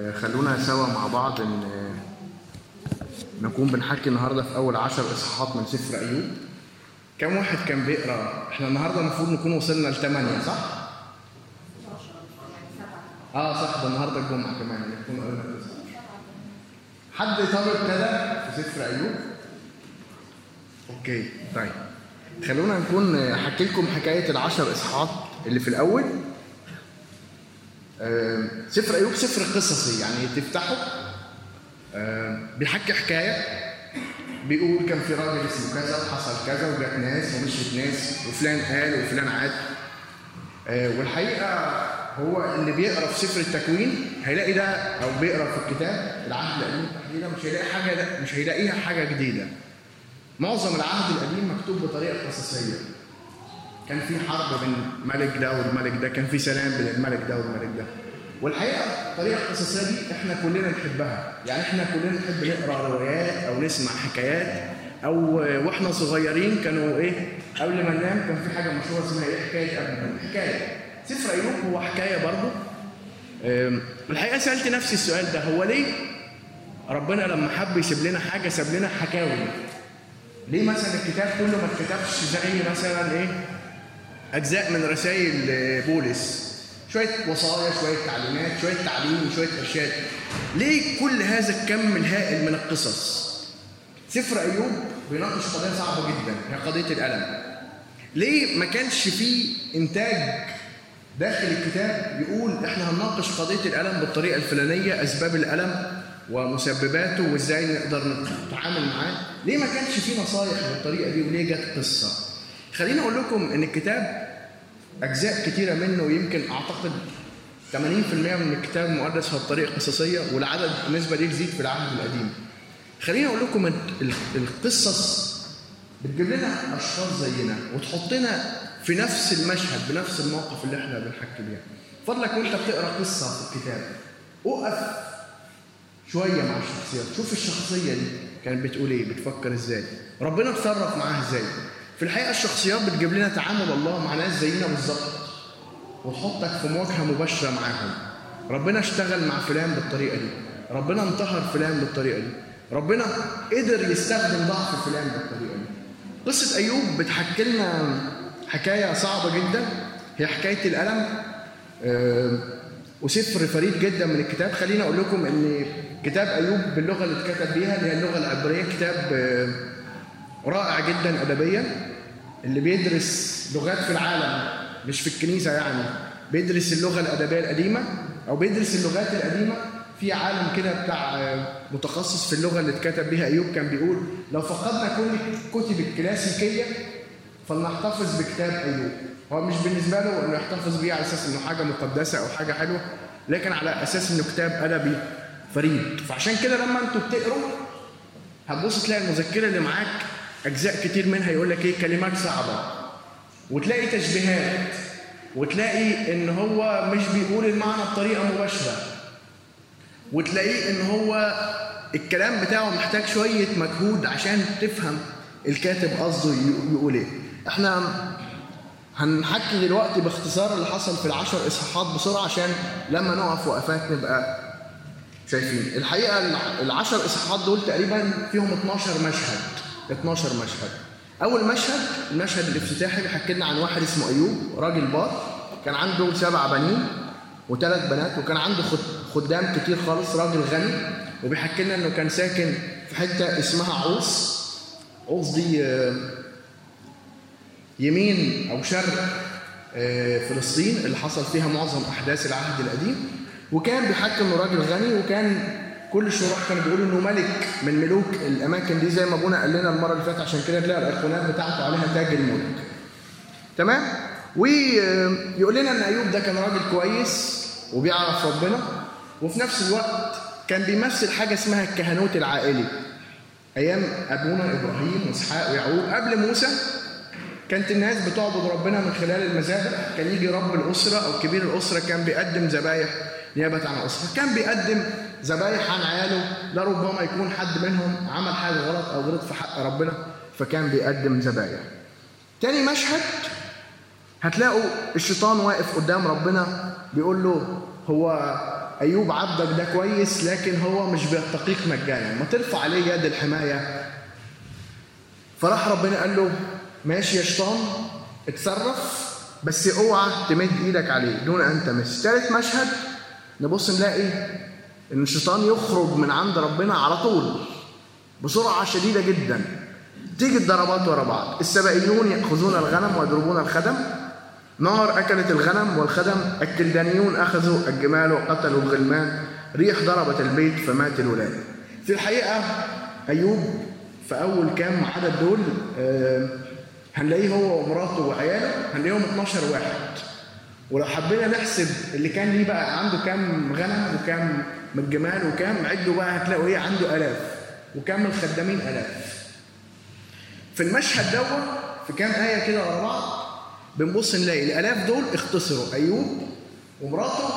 آه، خلونا سوا مع بعض إن آه، نكون بنحكي النهارده في أول عشر إصحاحات من سفر أيوب كم واحد كان بيقرأ إحنا النهارده المفروض نكون وصلنا لثمانية صح؟ آه صح ده النهارده الجمعة كمان نكون قلنا تسعة. حد طب ابتدى في سفر أيوب؟ أوكي طيب خلونا نكون آه، حكي لكم حكاية العشر إصحاحات اللي في الأول سفر أيوب سفر قصصي يعني تفتحه. بيحكي حكاية. بيقول كان في راجل اسمه كذا وحصل كذا وجات ناس ومشيت ناس وفلان قال وفلان عاد. آه، والحقيقة هو اللي بيقرأ في سفر التكوين هيلاقي ده أو بيقرأ في الكتاب العهد القديم تحديدا مش هيلاقي حاجة ده مش هيلاقيها حاجة جديدة. معظم العهد القديم مكتوب بطريقة قصصية. كان في حرب بين الملك ده والملك ده كان في سلام بين الملك ده والملك ده. والحقيقة الطريقة القصصية دي إحنا كلنا نحبها. يعني إحنا كلنا نحب نقرأ روايات أو نسمع حكايات أو وإحنا صغيرين كانوا إيه قبل ما ننام كان في حاجة مشهورة اسمها إيه حكاية قبل ما حكاية. سفر أيوب هو حكاية برضه. الحقيقة سألت نفسي السؤال ده هو ليه ربنا لما حب يسيب لنا حاجة ساب لنا حكاوي؟ ليه مثلا الكتاب كله ما اتكتبش زي مثلا إيه أجزاء من رسائل بولس. شوية وصايا شوية تعليمات شوية تعليم شوية إرشاد. ليه كل هذا الكم الهائل من القصص؟ سفر أيوب بيناقش قضية صعبة جدا هي قضية الألم. ليه ما كانش فيه إنتاج داخل الكتاب يقول إحنا هنناقش قضية الألم بالطريقة الفلانية أسباب الألم ومسبباته وإزاي نقدر نتعامل معاه؟ ليه ما كانش فيه نصايح بالطريقة دي؟ وليه جت قصة؟ خليني أقول لكم إن الكتاب أجزاء كتيرة منه يمكن أعتقد 80% من الكتاب المقدس هو بطريقه قصصيه والعدد النسبة دي تزيد في العهد القديم. خليني أقول لكم القصص بتجيب لنا أشخاص زينا وتحطنا في نفس المشهد بنفس الموقف اللي إحنا بنحكي بيه. فضلك وأنت بتقرأ قصة في الكتاب. اقف شوية مع الشخصيات. شوف الشخصية دي كانت بتقول إيه بتفكر إزاي. ربنا اتصرف معاها إزاي. في الحقيقة الشخصيات بتجيب لنا تعامل الله مع ناس زينا بالظبط. وتحطك في مواجهة مباشرة معاهم. ربنا اشتغل مع فلان بالطريقة دي. ربنا انتهر فلان بالطريقة دي. ربنا قدر يستخدم ضعف فلان بالطريقة دي. قصة أيوب بتحكي لنا حكاية صعبة جدا. هي حكاية الألم. آه، وسفر فريد جدا من الكتاب. خليني أقول لكم إن كتاب أيوب باللغة اللي اتكتب بيها اللي هي اللغة العبرية كتاب آه، رائع جدا ادبيا. اللي بيدرس لغات في العالم مش في الكنيسة يعني بيدرس اللغة الأدبية القديمة أو بيدرس اللغات القديمة. في عالم كده بتاع آه، متخصص في اللغة اللي اتكتب بيها أيوب كان بيقول لو فقدنا كل الكتب الكلاسيكية فلنحتفظ بكتاب أيوب. هو مش بالنسبة له إنه يحتفظ بيه على أساس إنه حاجة مقدسة أو حاجة حلوة لكن على أساس إنه كتاب أدبي فريد. فعشان كده لما أنتوا بتقروا هتبص تلاقي المذكرة اللي معاك أجزاء كتير منها يقول لك إيه كلمات صعبة. وتلاقي تشبيهات. وتلاقي إن هو مش بيقول المعنى بطريقة مباشرة. وتلاقيه إن هو الكلام بتاعه محتاج شوية مجهود عشان تفهم الكاتب قصده يقول إيه. إحنا هنحكي دلوقتي باختصار اللي حصل في العشر إصحاحات بسرعة عشان لما نقف وقفات نبقى شايفين. الحقيقة الع- العشر إصحاحات دول تقريبا فيهم 12 مشهد. 12 مشهد. أول مشهد المشهد الافتتاحي بيحكي لنا عن واحد اسمه أيوب راجل بار كان عنده سبع بنين وثلاث بنات وكان عنده خد- خدام كتير خالص راجل غني وبيحكي لنا إنه كان ساكن في حتة اسمها عوص عوص دي آه، يمين أو شرق آه، فلسطين اللي حصل فيها معظم أحداث العهد القديم. وكان بيحكي إنه راجل غني وكان كل الشراح كانوا بيقولوا إنه ملك من ملوك الأماكن دي زي ما أبونا قال لنا المرة اللي فاتت عشان كده تلاقي الأيقونات بتاعته عليها تاج الملك. تمام؟ ويقول لنا إن أيوب ده كان راجل كويس وبيعرف ربنا وفي نفس الوقت كان بيمثل حاجة اسمها الكهنوت العائلي. أيام أبونا إبراهيم وإسحاق ويعقوب قبل موسى كانت الناس بتعبد ربنا من خلال المذابح. كان يجي رب الأسرة أو كبير الأسرة كان بيقدم ذبايح. نيابة عن الأسرة. كان بيقدم ذبايح عن عياله لربما يكون حد منهم عمل حاجة غلط أو غلط في حق ربنا فكان بيقدم ذبايح. تاني مشهد هتلاقوا الشيطان واقف قدام ربنا بيقول له هو أيوب عبدك ده كويس لكن هو مش بيتقيك مجانا. ما ترفع عليه يد الحماية. فراح ربنا قال له ماشي يا شيطان اتصرف بس اوعى تمد إيدك عليه دون أن تمس. ثالث مشهد نبص نلاقي إن الشيطان يخرج من عند ربنا على طول بسرعة شديدة جدا. تيجي الضربات ورا بعض. السبائيون يأخذون الغنم ويضربون الخدم. نار أكلت الغنم والخدم. الكلدانيون أخذوا الجمال وقتلوا الغلمان. ريح ضربت البيت فمات الولاد. في الحقيقة أيوب في أول كام عدد دول آه، هنلاقيه هو ومراته وعياله هنلاقيهم 12 واحد. ولو حبينا نحسب اللي كان ليه بقى عنده كام غنم وكام من الجمال وكام عدوا بقى هتلاقوا إيه عنده آلاف وكام الخدامين آلاف. في المشهد دوت في كام آية كده ورا بعض بنبص نلاقي الآلاف دول اختصروا أيوب ومراته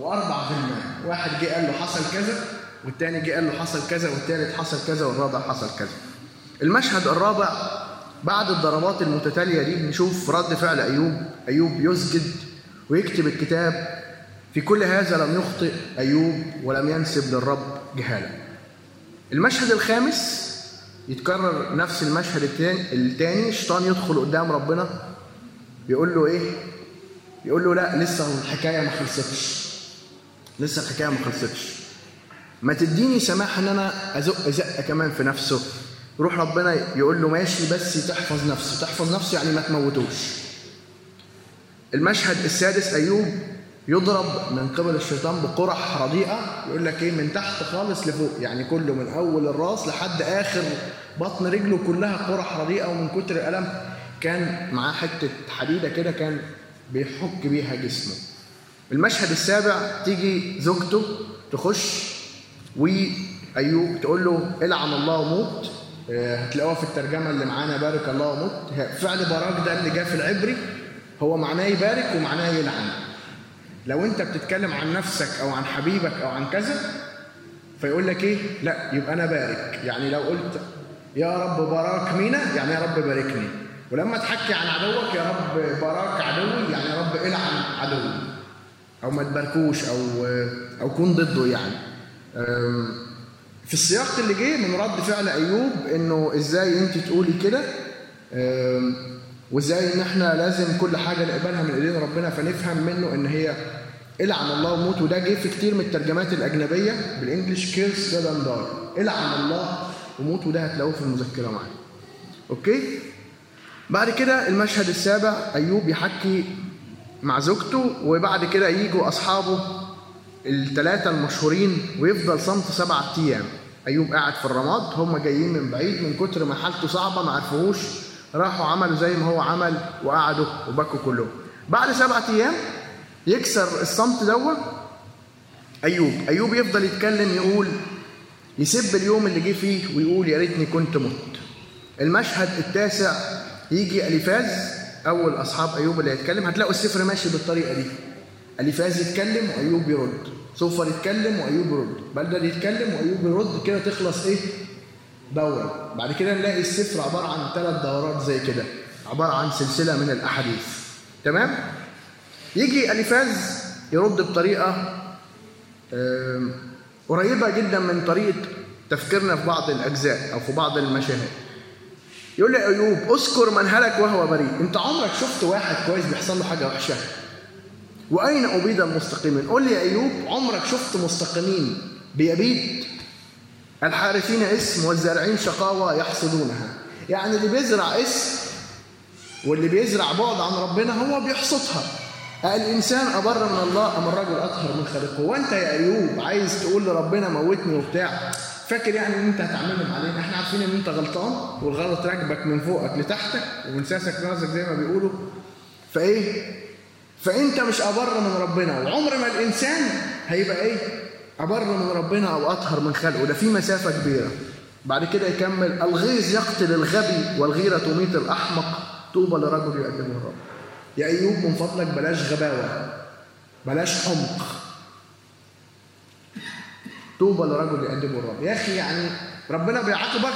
وأربع غلمان واحد جه قال له حصل كذا والتاني جه قال له حصل كذا والتالت حصل كذا والرابع حصل كذا. المشهد الرابع بعد الضربات المتتالية دي نشوف رد فعل أيوب. أيوب يسجد ويكتب الكتاب في كل هذا لم يخطئ أيوب ولم ينسب للرب جهالة. المشهد الخامس يتكرر نفس المشهد التاني الشيطان يدخل قدام ربنا يقول له إيه؟ يقول له لا لسه الحكاية ما خلصتش. لسه الحكاية ما خلصتش. ما تديني سماح إن أنا أزق زقة كمان في نفسه؟ روح ربنا يقول له ماشي بس تحفظ نفسه. تحفظ نفسه يعني ما تموتوش. المشهد السادس أيوب يضرب من قبل الشيطان بقرح رديئة يقول لك إيه من تحت خالص لفوق يعني كله من أول الراس لحد آخر بطن رجله كلها قرح رديئة ومن كتر الألم كان معاه حتة حديدة كده كان بيحك بيها جسمه. المشهد السابع تيجي زوجته تخش وأيوب تقول له إلعن الله وموت آه، هتلاقوها في الترجمة اللي معانا بارك الله وموت فعل باراك ده اللي جاء في العبري هو معناه يبارك ومعناه يلعن. لو انت بتتكلم عن نفسك أو عن حبيبك أو عن كذا فيقول لك إيه؟ لا يبقى أنا بارك. يعني لو قلت يا رب باراك مينا يعني يا رب باركني. ولما تحكي عن عدوك يا رب باراك عدوي يعني يا رب العن عدوي. أو ما تباركوش أو أو كون ضده يعني. في السياق اللي جه من رد فعل أيوب إنه إزاي أنت تقولي كده وازاي ان إحنا لازم كل حاجة نقبلها من ايدين ربنا فنفهم منه ان هي إلعن الله وموت وده جه في كتير من الترجمات الأجنبية بال English curse and die إلعن الله وموت وده هتلاقوه في المذكرة معايا okay؟ بعد كده المشهد السابع أيوب يحكي مع زوجته وبعد كده يجوا أصحابه الثلاثه المشهورين ويفضل صمت سبعة أيام. أيوب قاعد في الرماد هم جايين من بعيد من كتر ما حالته صعبة ما عرفوهوش. راحوا عملوا زي ما هو عمل وقعدوا وبكوا كلهم. بعد سبعة أيام يكسر الصمت دوت. أيوب أيوب يفضل يتكلم يقول يسب اليوم اللي جه فيه ويقول يا ريتني كنت مت. المشهد التاسع يجي أليفاز أول أصحاب أيوب اللي هيتكلم. هتلاقوا السفر ماشي بالطريقة دي. أليفاز يتكلم وأيوب يرد. صوفر يتكلم وأيوب يرد. بلدر يتكلم وأيوب يرد. كده تخلص إيه؟ دوره بعد كده نلاقي السفر عبارة عن ثلاث دورات زي كده. عبارة عن سلسلة من الأحاديث. تمام؟ يجي اليفاز يرد بطريقة آم، قريبة جدا من طريقة تفكيرنا في بعض الأجزاء أو في بعض المشاهد. يقول لي أيوب أذكر من هلك وهو بريء. أنت عمرك شفت واحد كويس بيحصل له حاجة وحشة؟ وأين أبيد المستقيمين؟ قول لي يا أيوب عمرك شفت مستقيمين بيبيد الحارثين اسم والزارعين شقاوة يحصدونها. يعني اللي بيزرع اسم واللي بيزرع بعد عن ربنا هو بيحصدها. الإنسان أبر من الله أم الرجل أطهر من خلقه؟ وأنت يا أيوب عايز تقول لربنا موتني وبتاع. فاكر يعني إن أنت هتعملهم علينا؟ إحنا عارفين إن أنت غلطان والغلط راكبك من فوقك لتحتك ومنساسك راسك زي ما بيقولوا. فإيه؟ فأنت مش أبر من ربنا. وعمر ما الإنسان هيبقى إيه؟ ابر من ربنا أو أطهر من خلقه. ده في مسافة كبيرة. بعد كده يكمل. الغيظ يقتل الغبي والغيرة تميت الأحمق. طوبى لرجل يقدمه الرب. يا أيوب من فضلك بلاش غباوة. بلاش حمق طوبى لرجل يقدمه الرب. يا أخي يعني ربنا بيعاقبك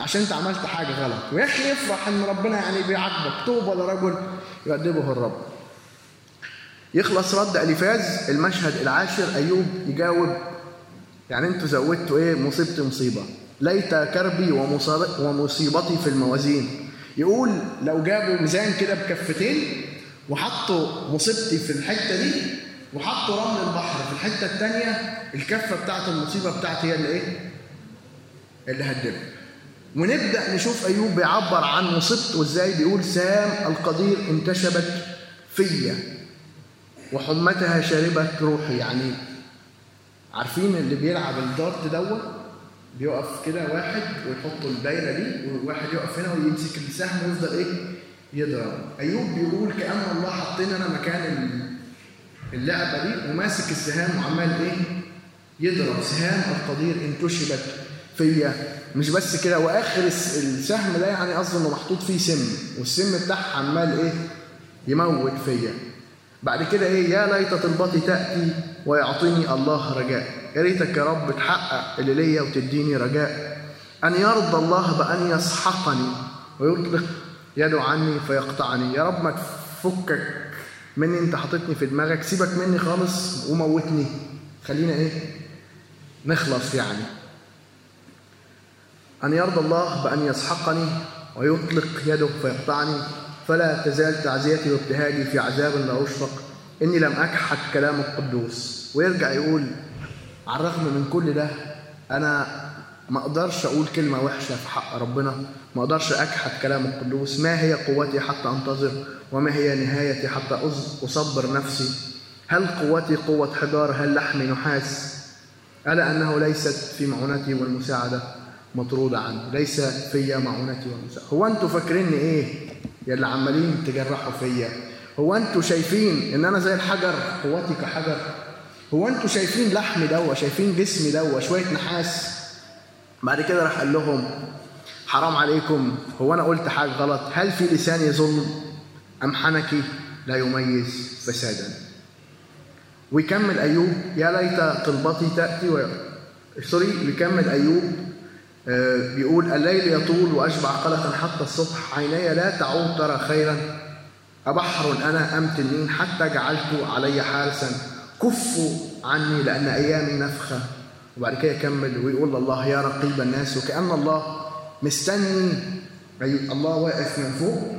عشان أنت عملت حاجة غلط. ويا أخي افرح إن ربنا يعني بيعاقبك. طوبى لرجل يقدمه الرب. يخلص رد اليفاز المشهد العاشر أيوب يجاوب يعني أنتوا زودتوا إيه؟ مصيبتي مصيبة. ليت كربي ومصيبتي في الموازين. يقول لو جابوا ميزان كده بكفتين وحطوا مصيبتي في الحتة دي وحطوا رمل البحر في الحتة الثانية الكفة بتاعت المصيبه بتاعتي هي اللي إيه؟ اللي هتدب ونبدأ نشوف أيوب بيعبر عن مصيبته وإزاي. بيقول سام القدير انتشبت فيا. وحمتها شربت روحي. يعني عارفين اللي بيلعب الدارت دوت؟ بيقف كده واحد ويحط الدايرة دي وواحد يقف هنا ويمسك السهم ويفضل إيه؟ يضرب. أيوب بيقول كأن الله حطيني أنا مكان ال- اللعبة دي وماسك السهام وعمال إيه؟ يضرب. سهام القدير انتشبت فيا. مش بس كده وآخر الس- السهم ده يعني قصدي إنه محطوط فيه سم والسم بتاعها عمال إيه؟ يموت فيا. بعد كده إيه؟ يا ليت طلبتي تأتي ويعطيني الله رجاء. يا ريتك يا رب تحقق اللي ليا وتديني رجاء. أن يرضى الله بأن يسحقني. ويطلق يده عني فيقطعني. يا رب ما تفكك مني أنت حاططني في دماغك. سيبك مني خالص وموتني. خلينا إيه؟ نخلص يعني. أن يرضى الله بأن يسحقني. ويطلق يده فيقطعني. فلا تزال تعزيتي وابتهاجي في عذاب لا أشفق إني لم أكحت كلام القدوس. ويرجع يقول على الرغم من كل ده أنا ما أقدرش أقول كلمة وحشة في حق ربنا. ما أقدرش أكحت كلام القدوس. ما هي قوتي حتى أنتظر؟ وما هي نهايتي حتى أص- أصبر نفسي؟ هل قوتي قوة حجار هل لحمي نحاس؟ ألا أنه ليست في معونتي والمساعدة مطرودة عني ليس فيا معونتي والمساعدة. هو أنتوا فاكريني إيه؟ يا اللي عمالين تجرحوا فيا. هو أنتوا شايفين إن أنا زي الحجر؟ قوتي كحجر. هو أنتوا شايفين لحمي دوا شايفين جسمي دوا شوية نحاس. بعد كده راح قال لهم حرام عليكم. هو أنا قلت حاجة غلط. هل في لساني ظلم أم حنكي؟ لا يميز فسادا. ويكمل أيوب يا ليت طلبتي تأتي و... سوري بيكمل أيوب آه، بيقول الليل يطول وأشبع قلقا حتى الصبح. عيني لا تعود ترى خيرا. أبحر أنا أم تنين حتى جعلت علي حارسا. كفوا عني لأن أيامي نفخة. وبعد كده يكمل ويقول الله يا رقيب الناس وكأن الله مستني. أي الله واقف من فوق.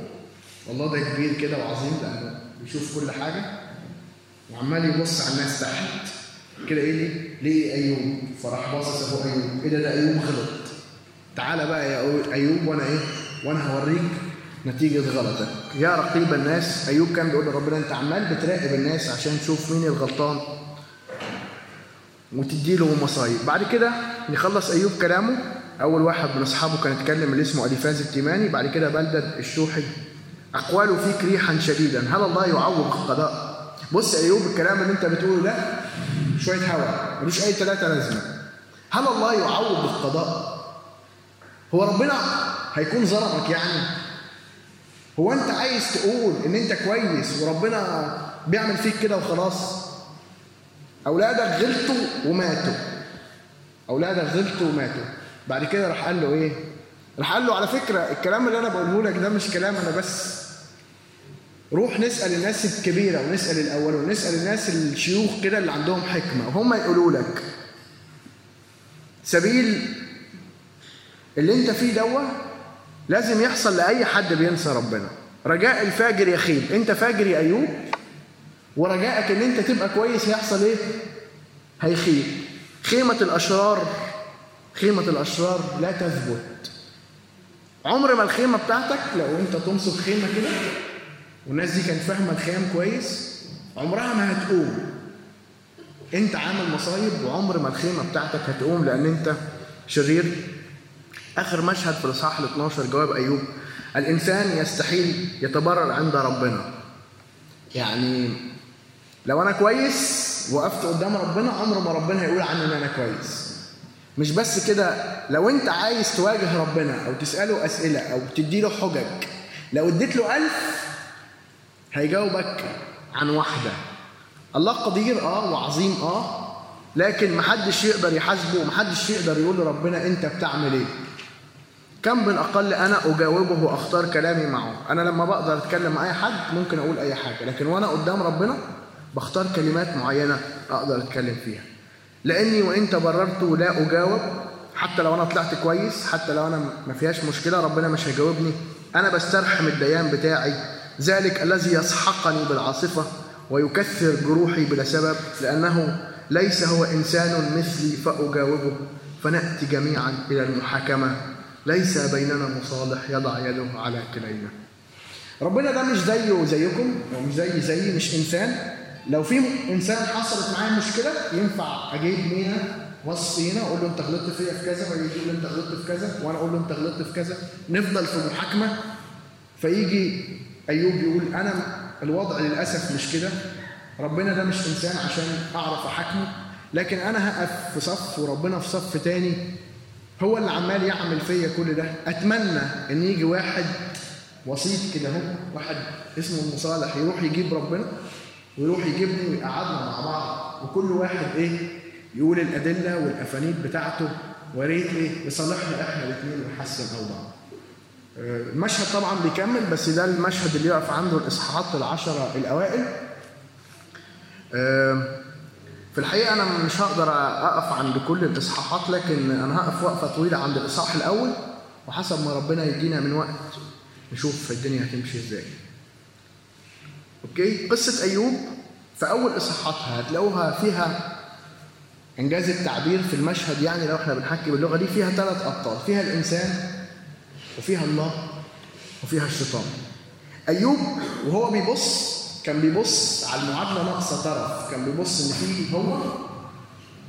والله ده كبير كده وعظيم لأنه بيشوف كل حاجة. وعمال يبص على الناس تحت. كده إيه ليه؟ أيوب؟ فراح باصص اهو أيوب، إيه ده؟ ده أيوب غلط. تعالى بقى يا أيوب وأنا إيه؟ وأنا هوريك نتيجة غلطك. يا رقيب الناس أيوب كان بيقول لربنا أنت عمال بتراقب الناس عشان تشوف مين الغلطان وتدي له مصايب. بعد كده يخلص أيوب كلامه أول واحد من أصحابه كان اتكلم اللي اسمه أليفاز التيماني بعد كده بلدد الشوحي اقواله فيك ريحا شديدا هل الله يعوق القضاء بص يا أيوب الكلام اللي أنت بتقوله ده شوية هوا ملوش أي ثلاثة لازمة هل الله يعوض القضاء هو ربنا هيكون ظلمك يعني. هو انت عايز تقول ان انت كويس وربنا بيعمل فيك كده وخلاص؟ أولادك غلطوا وماتوا. أولادك غلطوا وماتوا. بعد كده راح قال له إيه؟ راح قال له على فكرة الكلام اللي أنا بقوله لك ده مش كلام أنا بس. روح نسأل الناس الكبيرة ونسأل الأول ونسأل الناس الشيوخ كده اللي عندهم حكمة. وهم يقولوا لك سبيل اللي انت فيه دوا لازم يحصل لأي حد بينسى ربنا. رجاء الفاجر يخيب انت فاجر يا أيوب. ورجائك إن انت تبقى كويس هيحصل إيه؟ هيخيب. خيمة الأشرار خيمة الأشرار لا تثبت. عمر ما الخيمة بتاعتك لو انت تمسك خيمة كده والناس دي كانت فاهمة الخيام كويس عمرها ما هتقوم. انت عامل مصايب وعمر ما الخيمة بتاعتك هتقوم لأن انت شرير. آخر مشهد في الإصحاح ال 12 جواب أيوب. الإنسان يستحيل يتبرر عند ربنا. يعني لو أنا كويس وقفت قدام ربنا عمر ما ربنا هيقول عني إن أنا كويس. مش بس كده لو أنت عايز تواجه ربنا أو تسأله أسئلة أو تديله حجج لو اديت له ألف هيجاوبك عن واحدة. الله قدير آه وعظيم آه لكن محدش يقدر يحاسبه ومحدش يقدر يقول لربنا أنت بتعمل إيه. كم بالأقل أنا أجاوبه وأختار كلامي معه. أنا لما بقدر أتكلم مع أي حد ممكن أقول أي حاجة لكن وأنا قدام ربنا بختار كلمات معينة أقدر أتكلم فيها. لأني وإن تبررت لا أجاوب حتى لو أنا طلعت كويس حتى لو أنا ما فيهاش مشكلة ربنا مش هيجاوبني. أنا بسترحم الديان بتاعي. ذلك الذي يسحقني بالعاصفة ويكثر جروحي بلا سبب لأنه ليس هو إنسان مثلي فأجاوبه. فنأتي جميعا إلى المحاكمة. ليس بيننا مصالح يضع يده على كلينا. ربنا ده مش زيه زيكم ومش زي زيي مش إنسان. لو في إنسان حصلت معاه مشكلة ينفع أجيب مينا وصينا أقول له أنت غلطت فيا في كذا فيجي يقول لي أنت غلطت في كذا وأنا أقول له أنت غلطت في كذا. نفضل في محاكمة. فيجي أيوب يقول أنا الوضع للأسف مش كده. ربنا ده مش إنسان عشان أعرف أحاكمه لكن أنا هقف في صف وربنا في صف تاني. هو اللي عمال يعمل فيا كل ده أتمنى إن يجي واحد وسيط كده أهو واحد اسمه المصالح يروح يجيب ربنا ويروح يجيبني ويقعدنا مع بعض وكل واحد إيه يقول الأدلة والافانيد بتاعته وريت إيه يصالحنا إحنا الاثنين ونحسن اوضاعنا. المشهد طبعا بيكمل بس ده المشهد اللي يقف عنده الإصحاحات العشرة الأوائل. في الحقيقة أنا مش هقدر أقف عند كل الإصحاحات لكن أنا هقف وقفة طويلة عند الإصحاح الأول وحسب ما ربنا يدينا من وقت نشوف الدنيا هتمشي إزاي. أوكي قصة أيوب في أول إصحاحاتها هتلاقوها فيها إنجاز التعبير في المشهد يعني لو إحنا بنحكي باللغة دي فيها ثلاث أبطال فيها الإنسان وفيها الله وفيها الشيطان أيوب وهو بيبص كان بيبص على المعادلة ناقصة طرف. كان بيبص إن في هو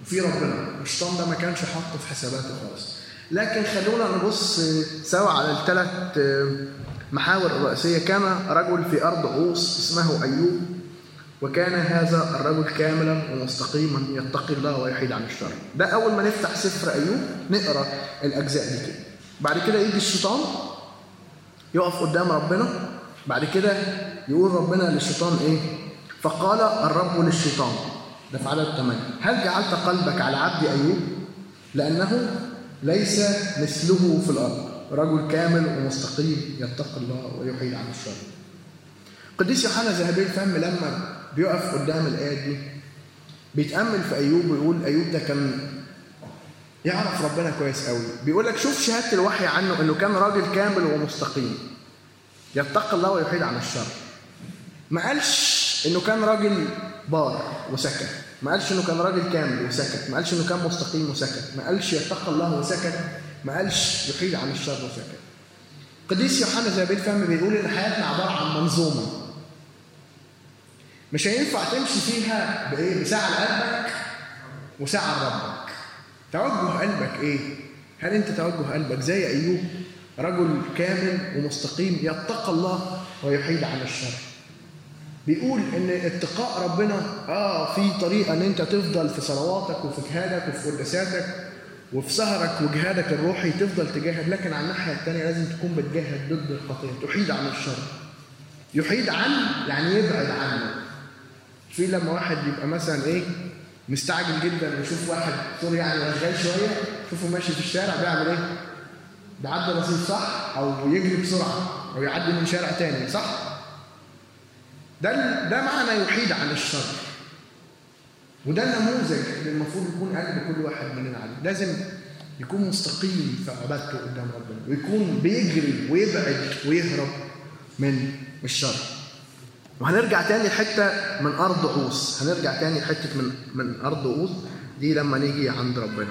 وفي ربنا. الشيطان ده ما كانش حاطه في حساباته خالص. لكن خلونا نبص سوا على الثلاث محاور الرئيسية. كان رجل في أرض عوص اسمه أيوب وكان هذا الرجل كاملا ومستقيما يتقي الله ويحيد عن الشر. ده أول ما نفتح سفر أيوب نقرأ الأجزاء دي كده. بعد كده يجي الشيطان يقف قدام ربنا بعد كده يقول ربنا للشيطان إيه؟ فقال الرب للشيطان. ده في عدد 8 هل جعلت قلبك على عبد أيوب؟ لأنه ليس مثله في الأرض. رجل كامل ومستقيم يتقي الله ويحيد عن الشر. قديس يوحنا ذهبي الفم لما بيقف قدام الآيات دي بيتأمل في أيوب ويقول أيوب ده كان يعرف ربنا كويس قوي بيقول لك شوف شهادة الوحي عنه إنه كان راجل كامل ومستقيم. يتقي الله ويحيد عن الشر. ما قالش إنه كان راجل بار وسكت. ما قالش إنه كان راجل كامل وسكت. ما قالش إنه كان مستقيم وسكت. ما قالش يتقي الله وسكت. ما قالش يحيد عن الشر وسكت. قديس يوحنا زي الفم بيقول ان حياتنا عبارة عن منظومة. مش هينفع تمشي فيها بإيه؟ بساعة لقلبك وساعة لربك. توجه قلبك إيه؟ هل أنت توجه قلبك زي أيوب؟ رجل كامل ومستقيم يتقى الله ويحيد عن الشر. بيقول إن اتقاء ربنا آه في طريقة إن أنت تفضل في صلواتك وفي جهادك وفي قداساتك وفي سهرك وجهادك الروحي تفضل تجاهد لكن على الناحية الثانية لازم تكون بتجاهد ضد الخطيه تحيد عن الشر. يحيد عن يعني يبعد عنه. في لما واحد يبقى مثلا إيه مستعجل جدا ويشوف واحد سوري يعني رغاي شوية شوفه ماشي في الشارع بيعمل إيه؟ بيعدي رصيف صح؟ أو يجري بسرعة أو يعدي من شارع تاني صح؟ ده ده معنى يحيد عن الشر. وده النموذج اللي المفروض يكون قلب كل واحد مننا عليه. لازم يكون مستقيم في عبادته قدام ربنا. ويكون بيجري ويبعد ويهرب من الشر. وهنرجع تاني لحتة من أرض عوص هنرجع تاني لحتة من من أرض عوص دي لما نيجي عند ربنا.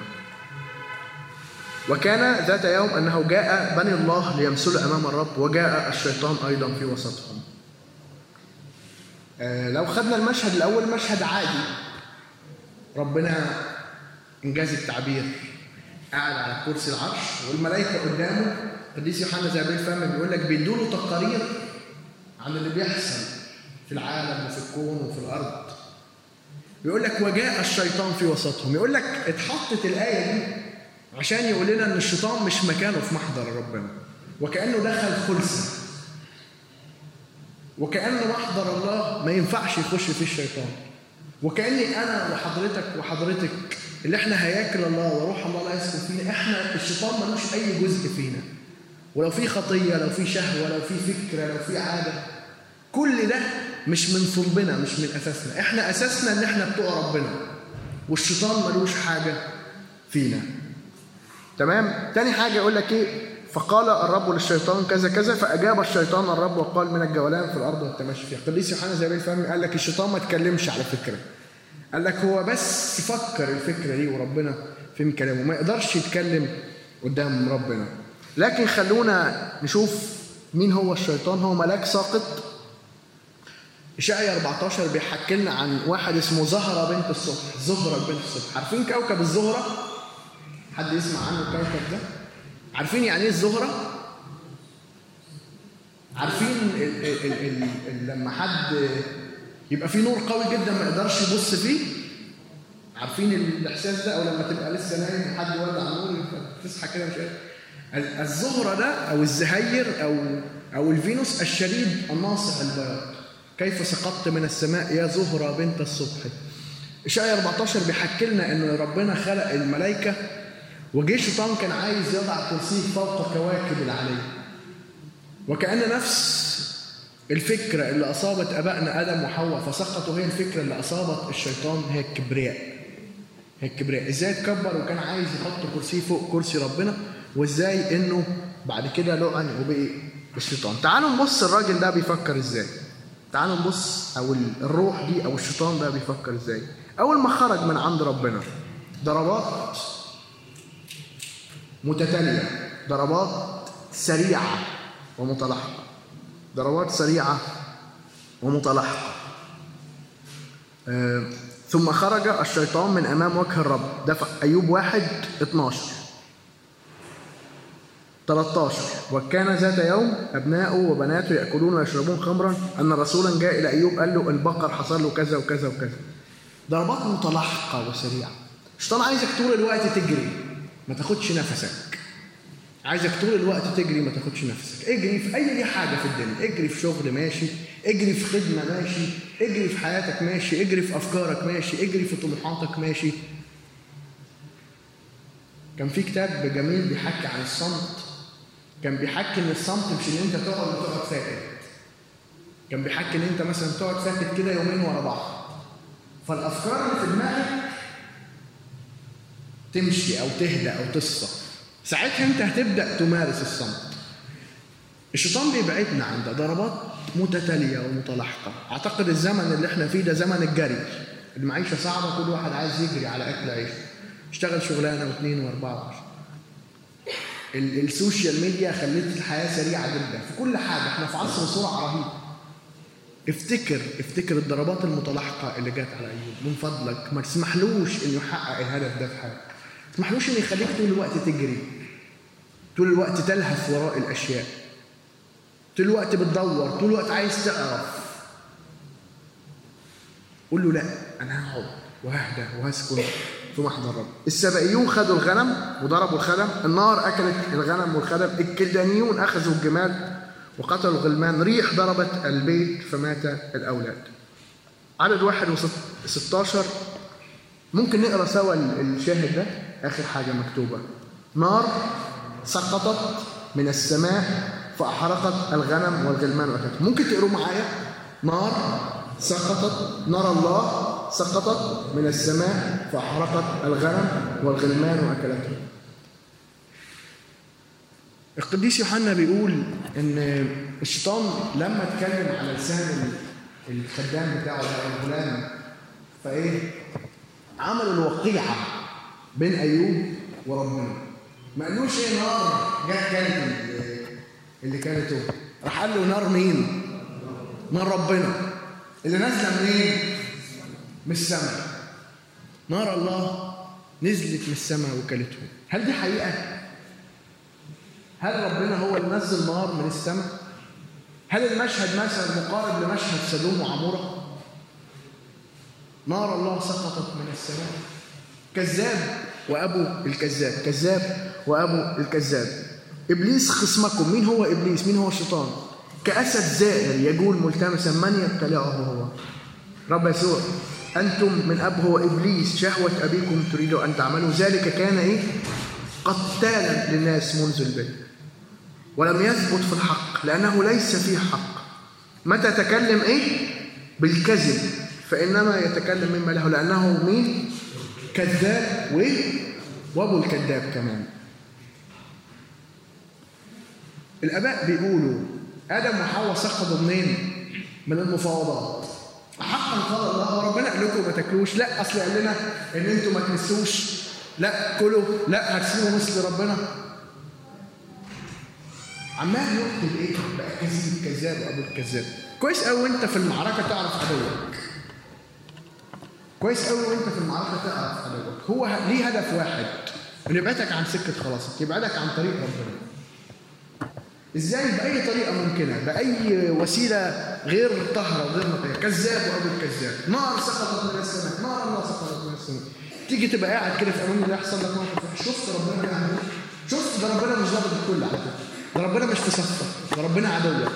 وكان ذات يوم أنه جاء بني الله ليمثلوا أمام الرب وجاء الشيطان أيضا في وسطهم. آه لو خدنا المشهد الأول مشهد عادي. ربنا إنجاز التعبير. قاعد على كرسي العرش والملائكة قدامه. قديس يوحنا زي الفم بيقول لك بيدوا له تقارير عن اللي بيحصل في العالم وفي الكون وفي الأرض. بيقول لك وجاء الشيطان في وسطهم. يقول لك اتحطت الآية دي عشان يقول لنا إن الشيطان مش مكانه في محضر ربنا. وكأنه دخل خلسة وكأن محضر الله ما ينفعش يخش فيه الشيطان. وكأني أنا وحضرتك وحضرتك اللي إحنا هياكل الله وروح الله لا يسكن فينا إحنا الشيطان ملوش أي جزء فينا. ولو في خطية لو في شهوة لو في فكرة لو في عادة. كل ده مش من صلبنا مش من أساسنا. إحنا أساسنا إن إحنا بتوع ربنا. والشيطان ملوش حاجة فينا. تمام؟ تاني حاجة يقول لك إيه؟ فقال الرب للشيطان كذا كذا فأجاب الشيطان الرب وقال من الجولان في الأرض والتمشي فيها. قديس يوحنا زي الفهم قال لك الشيطان ما تكلمش على فكرة. قال لك هو بس فكر الفكرة دي وربنا فهم كلامه ما يقدرش يتكلم قدام ربنا. لكن خلونا نشوف مين هو الشيطان. هو ملاك ساقط. إشعيا 14 بيحكي لنا عن واحد اسمه زهرة بنت الصبح زهرة بنت الصبح. عارفين كوكب الزهرة؟ حد يسمع عنه الكوكب ده؟ عارفين يعني إيه الزهرة؟ عارفين ال ال ال ال ال لما حد يبقى فيه نور قوي جدا ما يقدرش يبص فيه؟ عارفين الإحساس ده؟ أو لما تبقى لسه نايم حد ولع نور تصحى كده مش قادر الزهرة ده أو الزهير أو أو الفينوس الشديد الناصع البياض. كيف سقطت من السماء يا زهرة بنت الصبح؟ إشعيا 14 بيحكي لنا إن ربنا خلق الملائكة وجه الشيطان كان عايز يضع كرسيه فوق كواكب العلي وكأن نفس الفكرة اللي أصابت أبائنا آدم وحواء فسقطوا هي الفكرة اللي أصابت الشيطان هي الكبرياء. هي الكبرياء. إزاي اتكبر وكان عايز يحط كرسيه فوق كرسي ربنا؟ وإزاي إنه بعد كده لعن وبقي الشيطان؟ تعالوا نبص الراجل ده بيفكر إزاي. تعالوا نبص أو الروح دي أو الشيطان ده بيفكر إزاي. أول ما خرج من عند ربنا ضربات متتالية. ضربات سريعة ومتلاحقة. ضربات سريعة ومتلاحقة. آه ثم خرج الشيطان من أمام وجه الرب. ده في أيوب واحد 12 13 وكان ذات يوم أبناؤه وبناته يأكلون ويشربون خمرا أن رسولا جاء إلى أيوب قال له البقر حصل له كذا وكذا وكذا. ضربات متلاحقة وسريعة. الشيطان عايزك طول الوقت تجري. ما تاخدش نفسك. عايزك طول الوقت تجري ما تاخدش نفسك. اجري في أي حاجة في الدنيا. اجري في شغل ماشي اجري في خدمة ماشي اجري في حياتك ماشي اجري في أفكارك ماشي اجري في طموحاتك ماشي. كان في كتاب جميل بيحكي عن الصمت. كان بيحكي إن الصمت مش إن أنت تقعد وتقعد ساكت. كان بيحكي إن أنت مثلا تقعد ساكت كده يومين ورا بعض. فالأفكار اللي في دماغك تمشي أو تهدى أو تصفى ساعتها أنت هتبدأ تمارس الصمت. الشيطان بيبعدنا عن ده. ضربات متتالية ومتلاحقة. أعتقد الزمن اللي إحنا فيه ده زمن الجري. المعيشة صعبة. كل واحد عايز يجري على أكل عيش اشتغل شغلانة واثنين وأربعة وعشرة ال social media خلت الحياة سريعة جدا. في كل حاجة. إحنا في عصر سرعة رهيب افتكر افتكر الضربات المتلاحقة اللي جت على أيوب. من فضلك. ما تسمحلوش إنه يحقق الهدف ده في حياتك. ما تسمحلوش إنه يخليك طول الوقت تجري. طول الوقت تلهث وراء الأشياء. طول الوقت بتدور. طول الوقت عايز تعرف. قول له لا أنا هقعد وههدى وهسكن في محضر الرب السبائيون خدوا الغنم وضربوا الخدم. النار أكلت الغنم والخدم. الكلدانيون أخذوا الجمال وقتلوا الغلمان ريح ضربت البيت فمات الأولاد. عدد واحد وستاشر. ممكن نقرأ سوا الشاهد ده؟ آخر حاجة مكتوبة. نار سقطت من السماء فأحرقت الغنم والغلمان واكلتهم ممكن تقروا معايا؟ نار سقطت نار الله سقطت من السماء فأحرقت الغنم والغلمان وأكلتهم القديس يوحنا بيقول إن الشيطان لما اتكلم على لسان الخدام بتاعه الغلام فإيه؟ عمل الوقيعة. بين أيوب وربنا ما قالوش إيه نار جت كانت اللي كانت راح قال له نار مين؟ نار ربنا اللي نازلة منين؟ من السماء نار الله نزلت من السماء وكلتهم هل دي حقيقة؟ هل ربنا هو اللي نزل نار من السماء؟ هل المشهد مثلا مقارب لمشهد سدوم وعمورة؟ نار الله سقطت من السماء كذاب وأبو الكذاب كذاب وأبو الكذاب. إبليس خصمكم. مين هو إبليس؟ مين هو الشيطان؟ كأسد زائر يجول ملتمسا. من يبتلعه هو؟ رب يسوع. أنتم من أب هو إبليس. شهوة أبيكم تريدوا أن تعملوا. ذلك كان إيه؟ قتالا للناس منذ البدء. ولم يثبت في الحق لأنه ليس فيه حق. متى تكلم إيه؟ بالكذب. فإنما يتكلم مما له لأنه مين؟ كذاب و وابو الكذاب كمان. الآباء بيقولوا آدم وحواء سقطوا منين؟ من المفاوضات. حقا قال الله ربنا قال لكم ما تاكلوش؟ لا أصل قال لنا إن أنتوا ما تمسوش لا كلوا. لا هتسيبوا مثل ربنا عمال يقتل إيه؟ بقى كذب كذاب وأبو الكذاب. كويس قوي وانت في المعركة تعرف عدوك كويس قوي وانت في المعركة تعرف عدوك هو ليه هدف واحد؟ إن يبعدك عن سكة خلاصك يبعدك عن طريق ربنا. إزاي؟ بأي طريقة ممكنة؟ بأي وسيلة غير طاهرة وغير نقية؟ كذاب وأبو الكذاب. نار سقطت من السماء نار الله سقطت من السماء. تيجي تبقى قاعد كده في أمان الله يحصل لك موقف شفت ربنا بيعمل إيه؟ شفت ده ربنا مش ضابط الكل على فكره ده ربنا مش في ده ربنا عدوك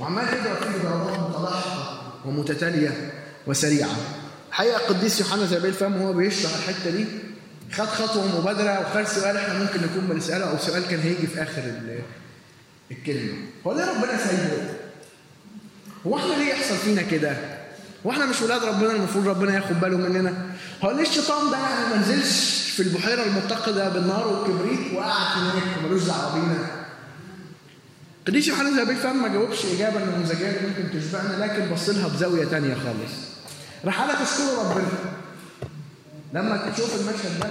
وعمال يضرب فيه ضربات متلاحقه ومتتالية. وسريعة حقيقه القديس يوحنا زي الفم وهو بيشرح الحتة دي خد خطوة مبادرة وخد سؤال إحنا ممكن نكون بنسأله أو سؤال كان هيجي في آخر الكلمة هو ليه ربنا سايبه؟ هو إحنا ليه يحصل فينا كده؟ هو إحنا مش ولاد ربنا المفروض ربنا ياخد باله مننا؟ هو ليه الشيطان ده ما نزلش في البحيرة المتقدة بالنار والكبريت وقعد هناك وملوش دعوة بينا؟ قديس يوحنا زي الفم ما جاوبش إجابة النموذجيه اللي ممكن تشبعنا لكن بص لها بزاوية ثانية خالص. راح قال اشكروا ربنا. لما تشوف المشهد ده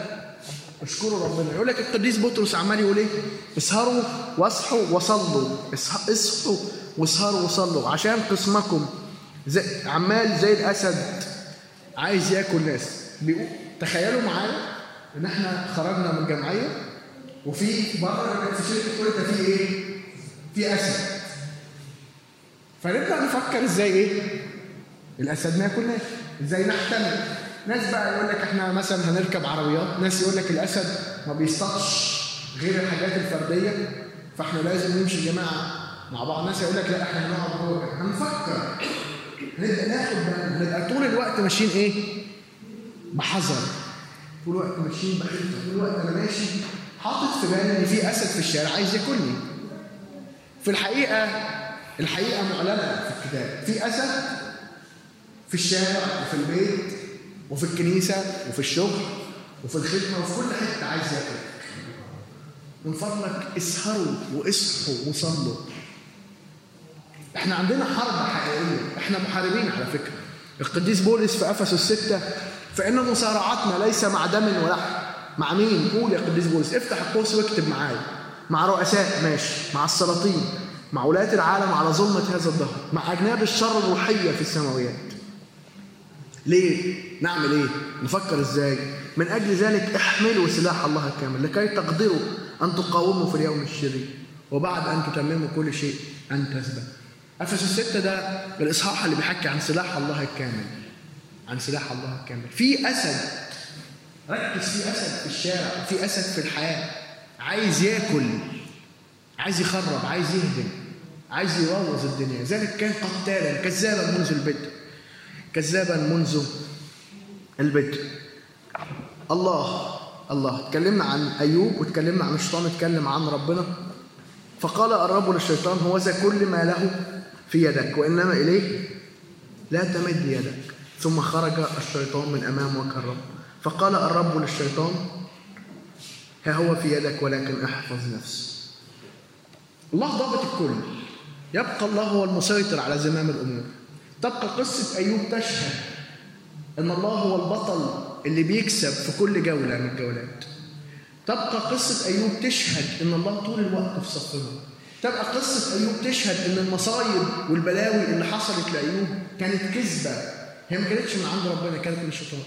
اشكروا ربنا. يقول لك القديس بطرس عمال يقول إيه؟ اسهروا واصحوا وصلوا. اصحوا واسهروا وصلوا. عشان قسمكم. زي عمال زي الأسد عايز ياكل ناس. بيقول تخيلوا معايا إن إحنا خرجنا من الجمعية وفي بره في شركة كل في إيه؟ في أسد. فنبدأ نفكر إزاي إيه؟ الأسد ما ياكلناش. إزاي نحتمل؟ ناس بقى يقول لك إحنا مثلا هنركب عربيات ناس يقول لك الأسد ما بيصطادش غير الحاجات الفردية فإحنا لازم نمشي جماعة مع بعض. ناس يقول لك لا إحنا هنقعد جوه. هنفكر. نبدا ناخد بالنا طول الوقت ماشيين إيه؟ بحذر. طول الوقت ماشيين بحذر. طول الوقت أنا ماشي حاطط في بالي إن في أسد في الشارع عايز ياكلني. في الحقيقة الحقيقة معلنة في الكتاب. في أسد في الشارع وفي البيت وفي الكنيسة وفي الشغل وفي الخدمة وفي كل حتة عايز ياكل. من فضلك اسهروا واصحوا وصلوا. إحنا عندنا حرب حقيقية. إحنا محاربين على فكرة. القديس بولس في أفسس الستة فإن مصارعتنا ليس مع دم ولحم مع مين؟ قول يا قديس بولس. افتح القوس واكتب معايا. مع رؤساء ماشي. مع السلاطين. مع ولاة العالم على ظلمة هذا الدهر مع أجناب الشر الروحية في السماويات. ليه؟ نعمل إيه؟ نفكر إزاي؟ من أجل ذلك احملوا سلاح الله الكامل لكي تقدروا أن تقاوموا في اليوم الشرير وبعد أن تتمموا كل شيء أن تثبت. أفسس الستة ده الاصحاح اللي بيحكي عن سلاح الله الكامل. عن سلاح الله الكامل. في أسد ركز في أسد في الشارع، في أسد في الحياة عايز ياكل عايز يخرب، عايز يهدم، عايز يبوظ الدنيا، ذلك كان قتالا كذابا منذ البدء. كذابا منذ البدء. الله الله. اتكلمنا عن أيوب واتكلمنا عن الشيطان اتكلم عن ربنا. فقال الرب للشيطان هو ذا كل ما له في يدك وإنما إليه لا تمد يدك. ثم خرج الشيطان من أمام وجه الرب فقال الرب للشيطان ها هو في يدك ولكن احفظ نفسك الله ضابط الكل. يبقى الله هو المسيطر على زمام الأمور. تبقى قصة أيوب تشهد أن الله هو البطل اللي بيكسب في كل جولة من الجولات. تبقى قصة أيوب تشهد أن الله طول الوقت في صفنا تبقى قصة أيوب تشهد أن المصايب والبلاوي اللي حصلت لأيوب كانت كذبة. هي ما كانتش من عند ربنا كانت من الشيطان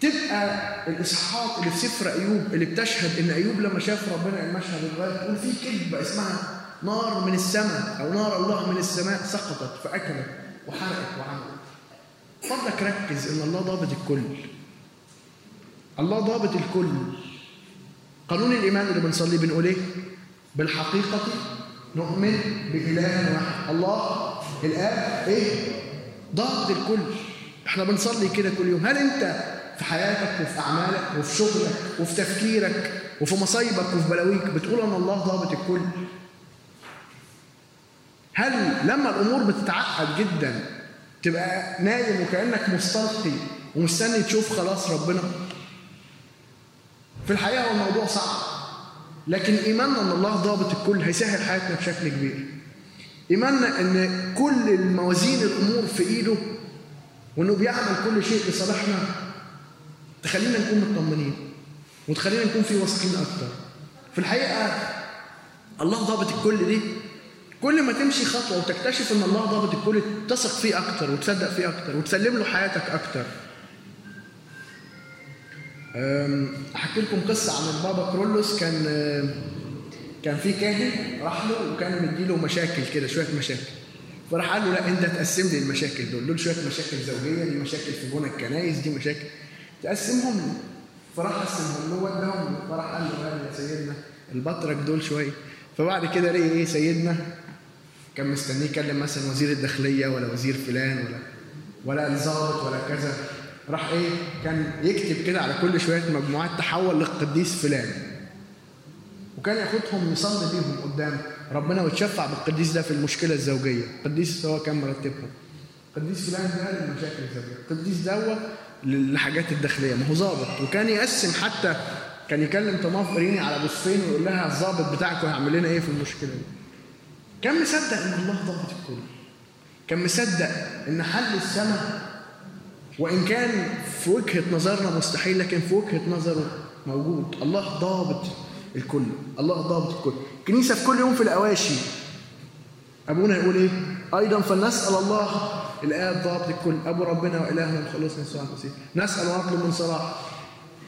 تبقى الإصحاحات اللي في سفر أيوب اللي بتشهد أن أيوب لما شاف ربنا المشهد الغاية تقول في كذبة اسمها نار من السماء أو نار الله من السماء سقطت فأكلت. وحرقت وعملت فضلك ركز إن الله ضابط الكل. الله ضابط الكل. قانون الإيمان اللي بنصليه بنقول إيه؟ بالحقيقة نؤمن بإله واحد. الله الآب إيه؟ ضابط الكل. إحنا بنصلي كده كل يوم. هل أنت في حياتك وفي أعمالك وفي شغلك وفي تفكيرك وفي مصايبك وفي بلاويك بتقول إن الله ضابط الكل؟ هل لما الأمور بتتعقد جدا تبقى نايم وكأنك مستلقي ومستني تشوف خلاص ربنا؟ في الحقيقة هو الموضوع صعب لكن إيماننا إن الله ضابط الكل هيسهل حياتنا بشكل كبير. إيماننا إن كل الموازين الأمور في إيده وإنه بيعمل كل شيء لصالحنا تخلينا نكون مطمنين وتخلينا نكون في واثقين أكتر. في الحقيقة الله ضابط الكل دي كل ما تمشي خطوة وتكتشف إن الله ضابط الكل تثق فيه أكتر وتصدق فيه أكتر وتسلم له حياتك أكتر. أحكي لكم قصة عن البابا كرولوس. كان كان في كاهن راح له وكان مديله مشاكل كده شوية مشاكل. فراح قال له لا أنت تقسم لي المشاكل دول دول شوية مشاكل زوجية دي مشاكل في بنى الكنايس دي مشاكل. تقسمهم لي فراح قسمهم له وداهم فراح قال له يا سيدنا البطرك دول شوية. فبعد كده لقي إيه سيدنا كان مستنيه يكلم مثلا وزير الداخلية ولا وزير فلان ولا ولا الظابط ولا كذا. راح إيه كان يكتب كده على كل شوية مجموعات تحول للقديس فلان. وكان ياخدهم يصلي بيهم قدام. ربنا ويتشفع بالقديس ده في المشكلة الزوجية. القديس هو كان مرتبهم. القديس فلان ده للمشاكل الزوجية. القديس دوت للحاجات الداخلية. ما هو ظابط وكان يقسم حتى كان يكلم طماف قريني على بوسفين ويقول لها الظابط بتاعك هيعمل لنا إيه في المشكلة دي. كان مصدق إن الله ضابط الكل كان مصدق إن حل السماء؟ وإن كان في وجهة نظرنا مستحيل لكن في وجهة نظره موجود. الله ضابط الكل. الله ضابط الكل الكنيسة في كل يوم في الأواشي. أبونا يقول إيه؟ أيضا فلنسأل الله. الآب ضابط الكل. أبو ربنا وإلهنا وخلصنا يسوع المسيح نسأل ونطلب من صلاح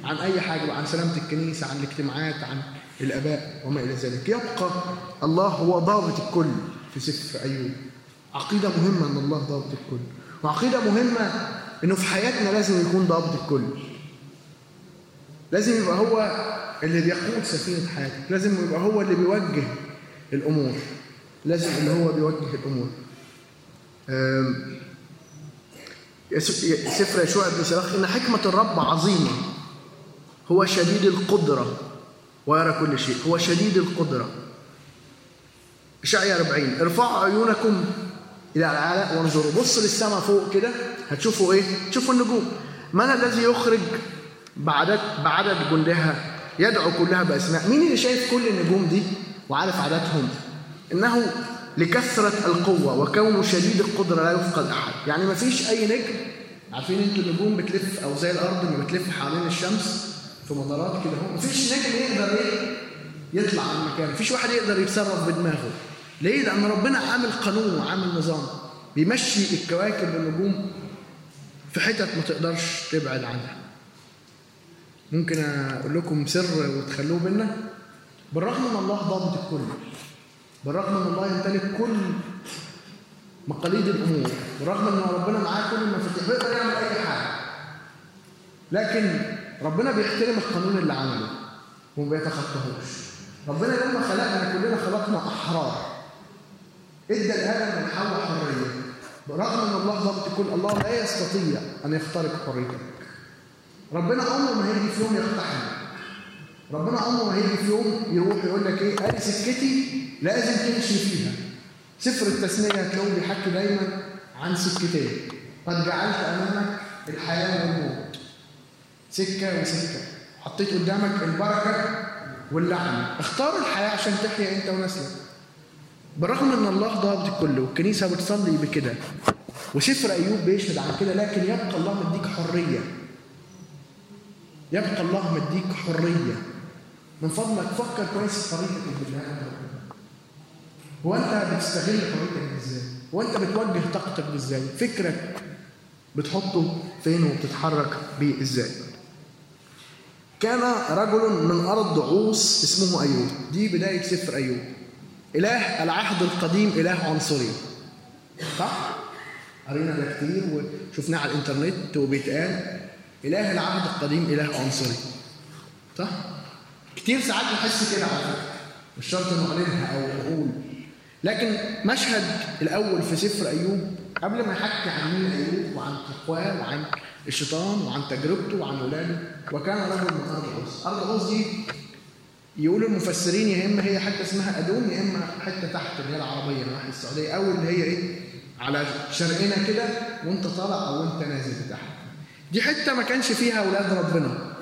عن أي حاجة وعن سلامة الكنيسة عن الاجتماعات عن الأباء وما إلى ذلك. يبقى الله هو ضابط الكل في سفر أيوب. عقيدة مهمة إن الله ضابط الكل. وعقيدة مهمة إنه في حياتنا لازم يكون ضابط الكل. لازم يبقى هو اللي بيقود سفينة حياتك. لازم يبقى هو اللي بيوجه الأمور. لازم اللي هو بيوجه الأمور. سفر يشوع بن سراخ إن حكمة الرب عظيمة. هو شديد القدرة. ويرى كل شيء. هو شديد القدرة. اشعياء 40 ارفعوا عيونكم إلى العلاء وانظروا. بص للسماء فوق كده هتشوفوا إيه؟ تشوفوا النجوم. من الذي يخرج بعدد بعدد جندها؟ يدعو كلها بأسماء. مين اللي شايف كل النجوم دي وعارف عددهم؟ إنه لكثرة القوة وكونه شديد القدرة لا يفقد أحد. يعني ما فيش أي نجم. عارفين أنتوا النجوم بتلف أو زي الأرض اللي بتلف حوالين الشمس؟ في مدارات كده. هو ما فيش نجم يقدر إيه؟ يطلع عن مكانه ما فيش واحد يقدر يتصرف بدماغه. ليه؟ لأن ربنا عامل قانون وعامل نظام بيمشي الكواكب والنجوم في حتت ما تقدرش تبعد عنها. ممكن أقول لكم سر وتخلوه بينا. بالرغم من الله ضابط الكل. بالرغم ان الله يمتلك كل مقاليد الأمور. بالرغم إن ربنا معاه كل المفاتيح. بيقدر يعمل أي حاجة. لكن ربنا بيحترم القانون اللي عمله وما بيتخطاهوش. ربنا لما خلقنا كلنا خلقنا أحرار. إدى لادم وحواء حرية. برغم إن الله ضابط الكل الله لا يستطيع أن يخترق حريتك. ربنا عمره ما هيجي في يوم يقتحم. ربنا عمره ما هيجي في يوم يروح يقول لك إيه؟ ادي سكتي لازم تمشي فيها. سفر التثنيه هتلاقوه بيحكي دايما عن سكتين. قد جعلت أمامك الحياة والموت. سكة وسكه حطيت قدامك البركة واللعنه اختار الحياة عشان تحيا انت ونسلك بالرغم إن الله ضابط الكل والكنيسة بتصلي بكده. وسفر أيوب بيشهد عن كده لكن يبقى الله مديك حرية. يبقى الله مديك حرية. من فضلك فكر كويس في طريقك بالله هو أنت بتستغل حريتك إزاي؟ هو أنت بتوجه طاقتك إزاي؟ فكرك بتحطه فين وبتتحرك بيه إزاي؟ كان رجل من أرض عوص اسمه أيوب، دي بداية سفر أيوب. إله العهد القديم إله عنصري. صح؟ قرينا ده كتير وشفناه على الإنترنت وبيتقال إله العهد القديم إله عنصري. صح؟ كتير ساعات بنحس كده على فكرة مش شرط نعلنها أو نقول لكن مشهد الأول في سفر أيوب قبل ما يحكي عن مين أيوب وعن تقواه وعن الشيطان وعن تجربته وعن ولاده وكان رجل من أرض عوز أرض عوز دي يقولوا المفسرين يا إما هي حتة اسمها ادوم يا إما حتة تحت اللي هي العربية ناحيه السعودية أو اللي هي إيه؟ على شرقنا كده وأنت طالع أو أنت نازل تحت. دي حتة ما كانش فيها أولاد ربنا.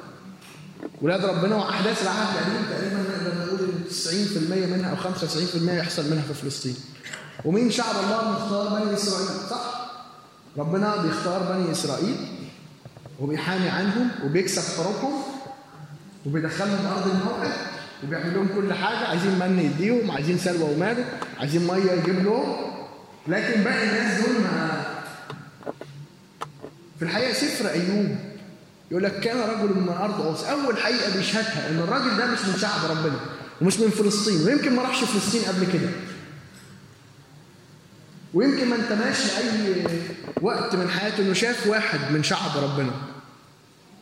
ولاد ربنا وأحداث العهد القديم تقريبا نقدر نقول 90% منها أو 95% يحصل منها في فلسطين. ومين شعب الله؟ مختار بني إسرائيل صح؟ ربنا بيختار بني إسرائيل. وبيحامي عنهم وبيكسب حروبهم وبيدخلهم أرض الموعد وبيعمل لهم كل حاجة. عايزين من يديهم عايزين سلوى وماله عايزين مية يجيب لهم. لكن باقي الناس دول ما في الحقيقة سفر أيوب. يقول لك كان رجل من أرض أوس. أول حقيقة بيشهدها إن الراجل ده مش من شعب ربنا ومش من فلسطين ويمكن ما راحش فلسطين قبل كده. ويمكن ما انتماش لأي وقت من حياته إنه شاف واحد من شعب ربنا.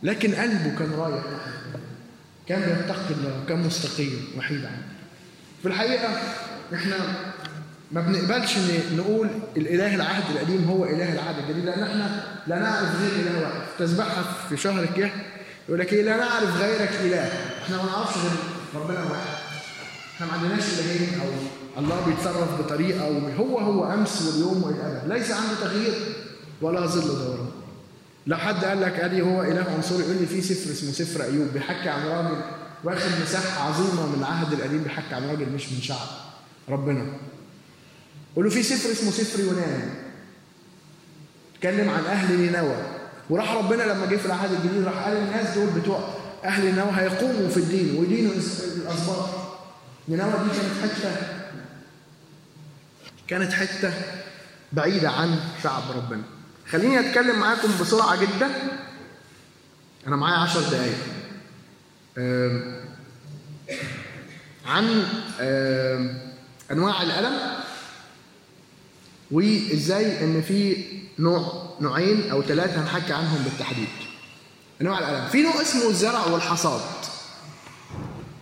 لكن قلبه كان رايح. كان بيتقي الله كان مستقيم وحيد عنه. في الحقيقة إحنا ما بنقبلش نقول الإله العهد القديم هو إله العهد الجديد لأن إحنا لا نعرف غير إله واحد. تسبحها في شهر الكهف يقول لك إيه؟ لا نعرف غيرك إله. إحنا ما نعرفش غير ربنا واحد. إحنا ما عندناش إلهين أو الله بيتصرف بطريقة هو هو أمس واليوم والأبد. ليس عنده تغيير ولا ظل دوران لو حد قال لك ادي هو إله عنصري؟ يقول لي في سفر اسمه سفر أيوب بيحكي عن راجل واخد مساحة عظيمة من العهد القديم بيحكي عن راجل مش من شعب ربنا. قول له في سفر اسمه سفر يونان. اتكلم عن أهل نينوى. وراح ربنا لما جه في العهد الجديد راح قال الناس دول بتوع أهل نينوى هيقوموا في الدين ويدينوا الأسباط. نينوى دي كانت حتة كانت حتة بعيدة عن شعب ربنا. خليني أتكلم معاكم بسرعة جدا. أنا معايا عشر دقايق. عن أنواع الألم وإزاي إن في نوع نوعين أو ثلاثة هنحكي عنهم بالتحديد. أنواع الألم. في نوع اسمه الزرع والحصاد.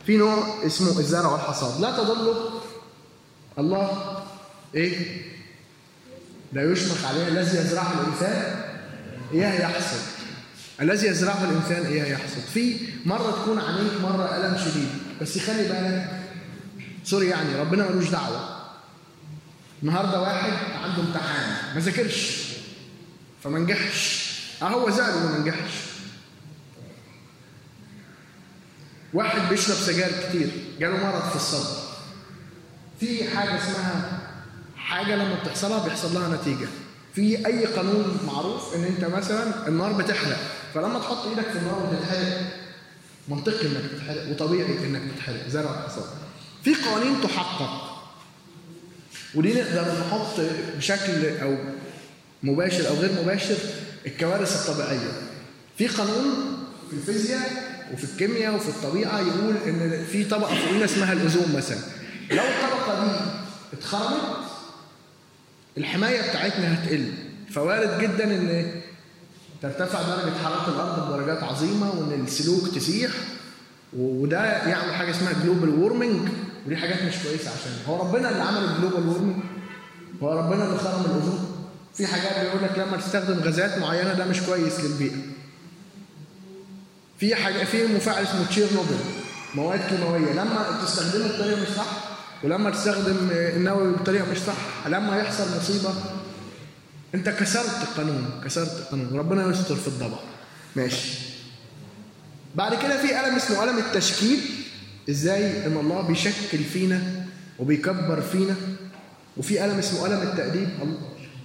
في نوع اسمه الزرع والحصاد. لا تضلوا الله إيه؟ لا يشمخ عليه الذي يزرعه الإنسان إياه يحصد. الذي يزرعه الإنسان إياه يحصد. في مرة تكون عنيف مرة ألم شديد. بس خلي بالك سوري يعني ربنا ملوش دعوة. النهارده واحد عنده امتحان ما ذاكرش فما نجحش. آه هو زعل إنه ما نجحش. واحد بيشرب سجاير كتير جاله مرض في الصدر. في حاجة اسمها حاجة لما بتحصلها بيحصل لها نتيجة. في أي قانون معروف إن أنت مثلا النار بتحرق فلما تحط إيدك في النار وتتحرق منطقي إنك تتحرق وطبيعي إنك تتحرق زرع الحصاد في قوانين تحقق ودي نقدر نحط بشكل أو مباشر أو غير مباشر الكوارث الطبيعية. في قانون في الفيزياء وفي الكيمياء وفي الطبيعة يقول إن في طبقة فوقينا اسمها الأوزون مثلا. لو الطبقة دي اتخرمت الحماية بتاعتنا هتقل. فوارد جدا إن ترتفع درجة حرارة الأرض بدرجات عظيمة وإن التلوج تسيح. وده يعمل حاجة اسمها global warming ودي حاجات مش كويسة عشان هو ربنا اللي عمل ال global warming هو ربنا اللي خرم الأوزون. في حاجات بيقول لك لما تستخدم غازات معينة ده مش كويس للبيئة. في حاجة في مفاعل اسمه تشيرنوبل مواد كيماوية. لما تستخدمه بطريقة مش صح ولما تستخدم النووي بطريقة مش صح لما يحصل مصيبة انت كسرت القانون كسرت القانون. ربنا يستر في الضبع ماشي. بعد كده في ألم اسمه ألم التشكيل إزاي ان الله بيشكل فينا وبيكبر فينا. وفي ألم اسمه ألم التأديب.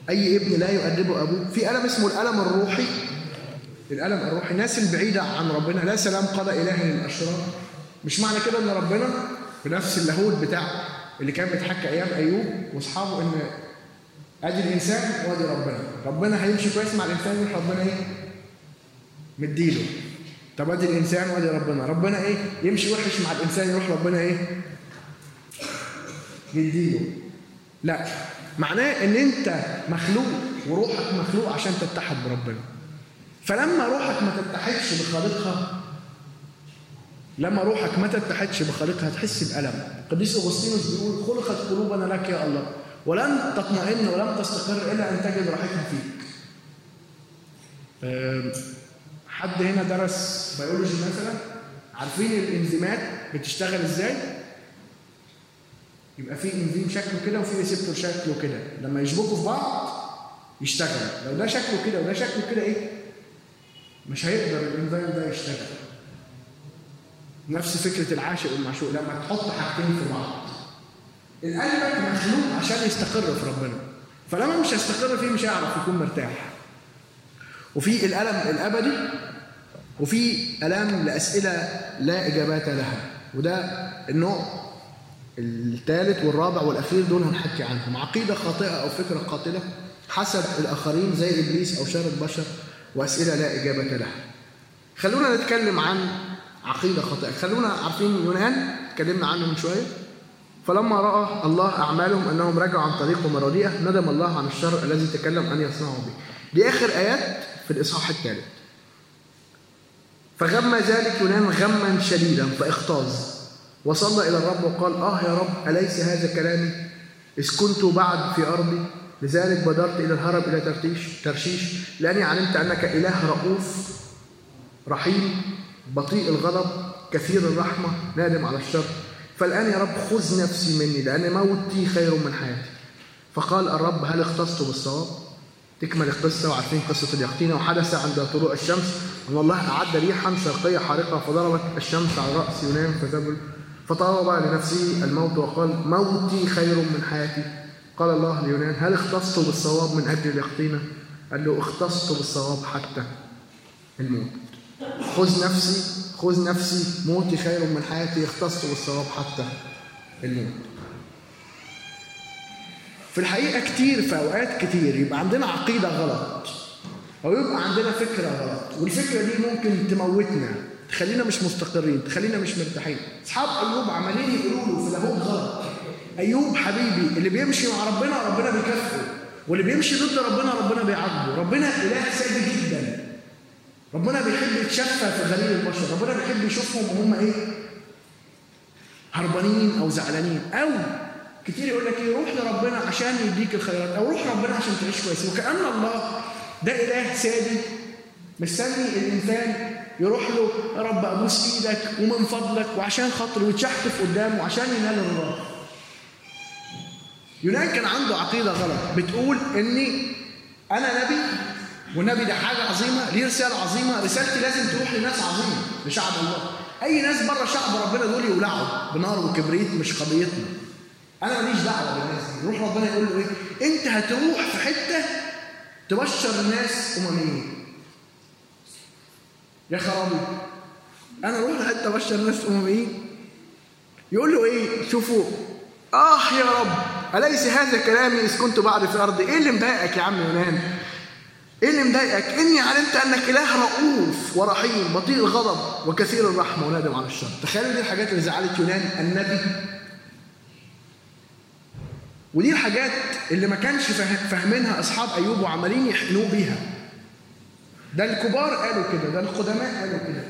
أي ابن لا يؤدبه أبوه. في ألم اسمه الألم الروحي. الألم الروحي الناس البعيدة عن ربنا. لا سلام قضى إلهي للأشرار مش معنى كده إن ربنا بنفس اللاهوت بتاعه اللي كان بيتحكى أيام أيوب وأصحابه إن أدي الإنسان وأدي ربنا. ربنا هيمشي كويس مع الإنسان يروح ربنا إيه؟ مديله. طب ادي الانسان وادي ربنا. ربنا إيه؟ يمشي وحش مع الإنسان يروح ربنا إيه؟ يديله. لا معناه إن أنت مخلوق وروحك مخلوق عشان تتحد بربنا. فلما روحك ما تتحدش بخالقها لما روحك ما تتحدش بخالقها هتحس بألم. القديس أغسطينوس بيقول خلقت قلوبنا لك يا الله ولن تطمئن ولن تستقر إلا أن تجد راحتها فيك. حد هنا درس بيولوجي مثلا؟ عارفين الإنزيمات بتشتغل إزاي؟ يبقى في إنزيم شكله كده وفي receptor شكله كده. لما يشبكوا في بعض يشتغل. لو ده شكله كده وده شكله كده إيه؟ مش هيقدر الإنزيم ده يشتغل. نفس فكرة العاشق والمعشوق لما تحط حاجتين في بعض. القلب مخلوق عشان يستقر في ربنا. فلما مش هيستقر فيه مش هيعرف يكون مرتاح. وفي الألم الأبدي وفي الام لأسئلة لا إجابات لها. وده النوع الثالث والرابع والأخير دول هنحكي عنهم. عقيدة خاطئة أو فكرة قاتلة حسب الآخرين زي إبليس أو شر البشر وأسئلة لا إجابة لها. خلونا نتكلم عن عقيدة خاطئة. خلونا عارفين يونان اتكلمنا عنه من شوية. فلما رأى الله أعمالهم أنهم رجعوا عن طريقهم الرديئه ندم الله عن الشر الذي تكلم أن يصنعوا به. دي آخر آيات في الإصحاح الثالث. فغم ذلك يونان غما شديدا فاختاظ وصلى إلى الرب وقال آه يا رب أليس هذا كلامي؟ إذ كنت بعد في أرضي لذلك بدرت إلى الهرب إلى ترتيش ترشيش لأني علمت أنك إله رؤوف رحيم. بطيء الغضب كثير الرحمة نادم على الشر. فالآن يا رب خذ نفسي مني لأن موتي خير من حياتي. فقال الرب هل اختصت بالصواب؟ تكمل القصة وعارفين قصة اليقطينه وحدث عند طلوع الشمس أن الله أعد ريحا شرقية حارقة فضربت الشمس على رأس يونان فذبل فطلب لنفسه الموت وقال موتي خير من حياتي. قال الله ليونان هل اختصت بالصواب من أجل اليقطينه؟ قال له اختصت بالصواب حتى الموت. خذ نفسي خذ نفسي موتي خير من حياتي اختصت بالصواب حتى الموت. في الحقيقة كتير في أوقات كتير يبقى عندنا عقيدة غلط أو يبقى عندنا فكرة غلط والفكرة دي ممكن تموتنا تخلينا مش مستقرين تخلينا مش مرتاحين. أصحاب أيوب عمالين يقولوا له في لاهوت غلط. أيوب حبيبي اللي بيمشي مع ربنا ربنا بيكافئه واللي بيمشي ضد ربنا ربنا بيعاقبه. ربنا إله سادي جدا. ربنا بيحب يتشفى في غريب البشر. ربنا بيحب يشوفهم وهم إيه؟ هربانين أو زعلانين. أو كتير يقول لك إيه؟ روح لربنا عشان يديك الخيرات. أو روح ربنا عشان تعيش كويس. وكأن الله ده إله سادي مستني الإنسان يروح له يا رب أبوس إيدك ومن فضلك وعشان خاطر ويتشحتف قدامه عشان ينال الرضا. يونان كان عنده عقيدة غلط. بتقول إني أنا نبي والنبي ده حاجة عظيمة ليه رسالة عظيمة؟ رسالتي لازم تروح لناس عظيمة لشعب الله. أي ناس بره شعب ربنا دول يولعوا بنار وكبريت مش قضيتنا. أنا ماليش دعوة بالناس دي. روح ربنا يقول له إيه؟ أنت هتروح في حتة تبشر الناس أمميين. يا خرابي أنا أروح لحتة أبشر الناس أمميين؟ يقول له إيه؟ شوفوا. آه يا رب أليس هذا كلامي إذ كنت بعد في ارضي إيه اللي مضايقك يا عم يونان؟ إيه اللي مضايقك؟ إني علمت أنك إله رؤوف ورحيم بطيء الغضب وكثير الرحمة ونادم على الشر. تخيلوا دي الحاجات اللي زعلت يونان النبي. ودي الحاجات اللي ما كانش فاهمينها أصحاب أيوب وعمالين يحقنوه بيها. ده الكبار قالوا كده ده القدماء قالوا كده.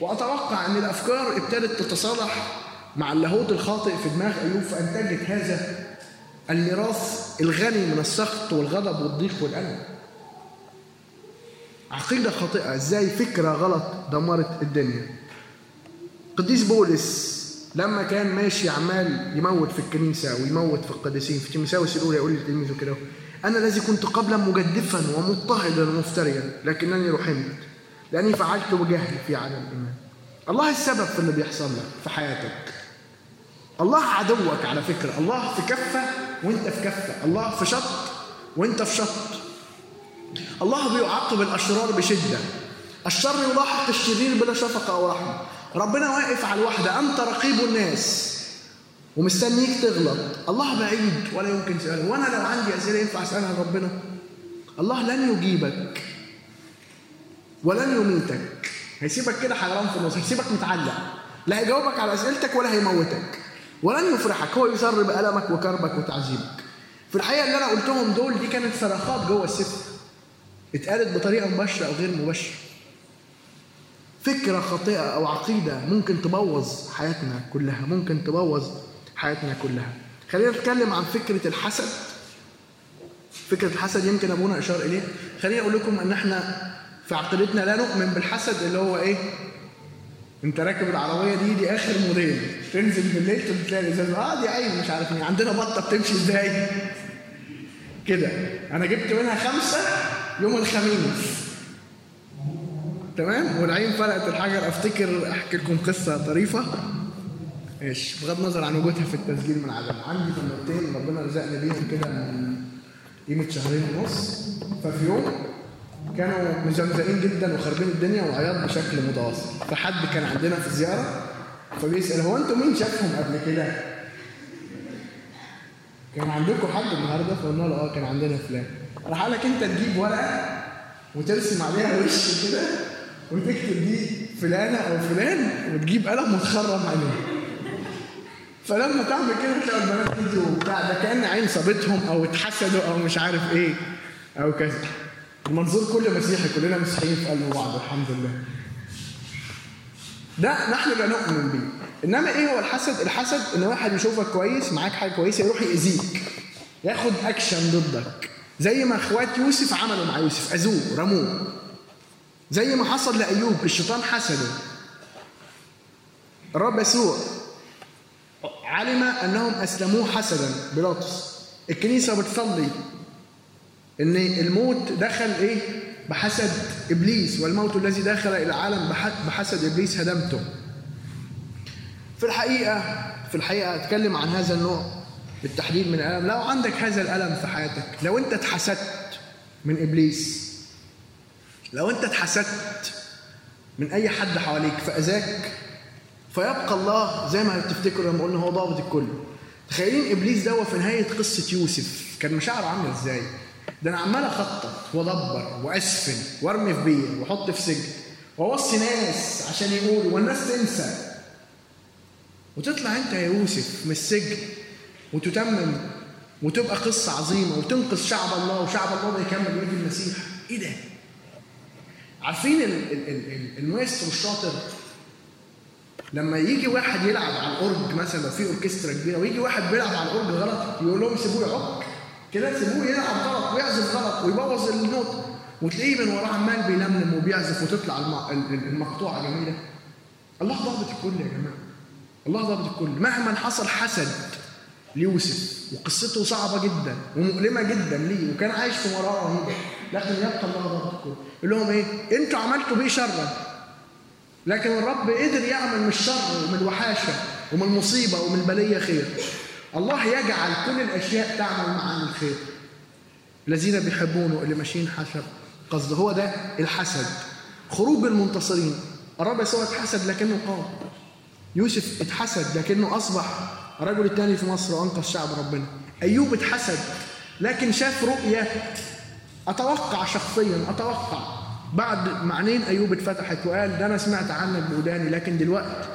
وأتوقع إن الأفكار ابتدت تتصالح مع اللاهوت الخاطئ في دماغ أيوب فأنتجت هذا الميراث الغني من السخط والغضب والضيق والألم. عقيدة خاطئة. إزاي فكرة غلط دمرت الدنيا؟ قديس بولس لما كان ماشي عمال يموت في الكنيسة ويموت في القديسين في تيموثاوس الأولى يقول لتلميذه كده أنا الذي كنت قبلا مجدفا ومضطهدا ومفتريا لكنني رحمت لأني فعلت بجهل في عدم الإيمان. الله السبب في اللي بيحصل لك في حياتك. الله عدوك على فكرة. الله في كفة وأنت في كفة. الله في شط وأنت في شط. الله بيعاقب الأشرار بشدة. الشر يلاحق الشرير بلا شفقة أو رحمة ربنا واقف على الوحدة. أنت رقيب الناس ومستنيك تغلط. الله بعيد ولا يمكن سؤاله. وأنا لو عندي أسئلة ينفع أسألها لربنا؟ الله لن يجيبك ولن يميتك. هيسيبك كده حيران في النص. هيسيبك متعلق. لا هيجاوبك على أسئلتك ولا هيموتك. ولن يفرحك. هو يسر بألمك وكربك وتعذيبك. في الحقيقة اللي أنا قلتهم دول دي كانت صرخات جوه السفر. اتقالت بطريقة مباشرة أو غير مباشرة. فكرة خاطئة أو عقيدة ممكن تبوظ حياتنا كلها ممكن تبوظ حياتنا كلها. خلينا نتكلم عن فكرة الحسد. فكرة الحسد يمكن أبونا أشار إليه خليني أقول لكم أن إحنا في عقيدتنا لا نؤمن بالحسد اللي هو إيه؟ أنت راكب العربية دي دي آخر موديل. تنزل بالليل تلاقي الإزاز آه دي عيب مش عارف إيه. عندنا بطة بتمشي إزاي؟ كده. أنا جبت منها خمسة يوم الخميس. تمام؟ والعين فرقت الحجر. أفتكر أحكي لكم قصة طريفة. إيش؟ بغض النظر عن وجودها في التسجيل من عدم عندي فنانتين ربنا رزقني بيهم كده من قيمة شهرين ونص. ففي يوم كانوا مزمزقين جدا وخاربين الدنيا وعياط بشكل متواصل. فحد كان عندنا في زيارة. فبيسأل هو أنتوا مين شافهم قبل كده؟ كان عندكم حد النهارده؟ فقلنا له آه كان عندنا فلان. راح قال لك انت تجيب ورقة وترسم عليها وش كده وتكتب دي فلانة أو فلان وتجيب قلم وتخرم عليه. فلما تعمل كده تلاقي البنات يجوا وبتاع ده كأن عين صابتهم أو اتحسدوا أو مش عارف إيه أو كذا. المنظور كل مسيحي كلنا مسيحيين في قلب بعض الحمد لله. ده نحن لا نؤمن به. إنما إيه هو الحسد؟ الحسد إن واحد يشوفك كويس معاك حاجة كويسة يروح يأذيك ياخد اكشن ضدك. زي ما أخوات يوسف عملوا مع يوسف أذوه رموه. زي ما حصل لأيوب الشيطان حسده. الرب يسوع علم أنهم أسلموه حسدا بيلاطس. الكنيسة بتصلي إن الموت دخل إيه؟ بحسد إبليس والموت الذي دخل إلى العالم بحسد إبليس هدمته. في الحقيقة في الحقيقة أتكلم عن هذا النوع. بالتحديد من الألم. لو عندك هذا الألم في حياتك لو أنت اتحسدت من إبليس لو أنت اتحسدت من أي حد حواليك فأذاك فيبقى الله زي ما تفتكروا لما قلنا هو ضابط الكل. تخيلين إبليس ده في نهاية قصة يوسف. كان مشاعره عاملة إزاي؟ ده أنا عمال أخطط وأدبر وأسفل وأرمي في بير وأحط في سجن وأوصي ناس عشان يقولوا والناس تنسى. وتطلع أنت يا يوسف من السجن وتتمم وتبقى قصة عظيمة وتنقذ شعب الله وشعب الله ده يكمل بيد المسيح. إيه ده؟ عارفين المايسترو الشاطر لما يجي واحد يلعب على الأورج مثلا في أوركسترا كبيرة ويجي واحد بيلعب على الأورج غلط يقول لهم سيبوه يعك كده سيبوه يلعب غلط ويعزف غلط ويبوظ النوت. وتلاقيه من وراه عمال بيلملم وبيعزف وتطلع المقطوعة جميله الله ضابط الكل يا جماعة. الله ضابط الكل. مهما حصل حسد ليوسف وقصته صعبة جدا ومؤلمة جدا ليه وكان عايش في مرارة رهيبة. لكن يبقى الله ضابط يقول لهم إيه؟ أنتوا عملتوا بيه شرا. لكن الرب قدر يعمل من الشر ومن الوحاشة ومن المصيبة ومن البلية خير. الله يجعل كل الأشياء تعمل معا الخير. الذين بيحبونه اللي ماشيين حسب قصده هو ده الحسد. خروج المنتصرين. الرب يسوع اتحسد لكنه قام. يوسف اتحسد لكنه أصبح الرجل الثاني في مصر وأنقذ شعب ربنا. أيوب اتحسد لكن شاف رؤية أتوقع شخصيا أتوقع. بعد معنين أيوب اتفتحت وقال ده أنا سمعت عنك بوداني لكن دلوقتي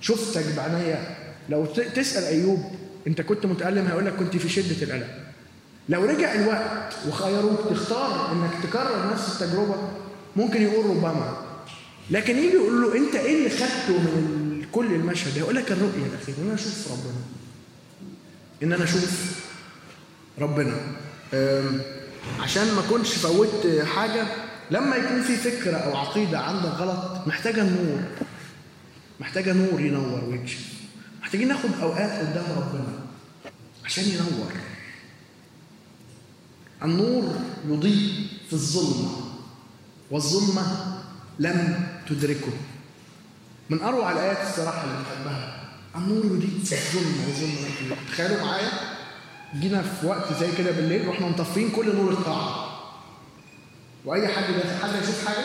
شفتك بعينيا لو تسأل أيوب أنت كنت متألم؟ هيقول لك كنت في شدة الالم لو رجع الوقت وخيروك تختار إنك تكرر نفس التجربة ممكن يقول ربما. لكن يجي يقول له أنت إيه اللي خدته من كل المشهد يقول لك الرؤية الأخيرة إن أنا أشوف ربنا. إن أنا أشوف ربنا. عشان ما كنتش فوتت حاجة لما يكون في فكرة أو عقيدة عندك غلط محتاجة نور. محتاجة نور ينور ويكشف. محتاجين ناخد أوقات قدام ربنا عشان ينور. النور يضيء في الظلمة والظلمة لم تدركه. من أروع الآيات الصراحة اللي بحبها. النور يضيء في تدركه تخيلوا معايا؟ جينا في وقت زي كده بالليل رحنا مطفين كل نور القاعة. وأي حد داخل حد يشوف حاجة؟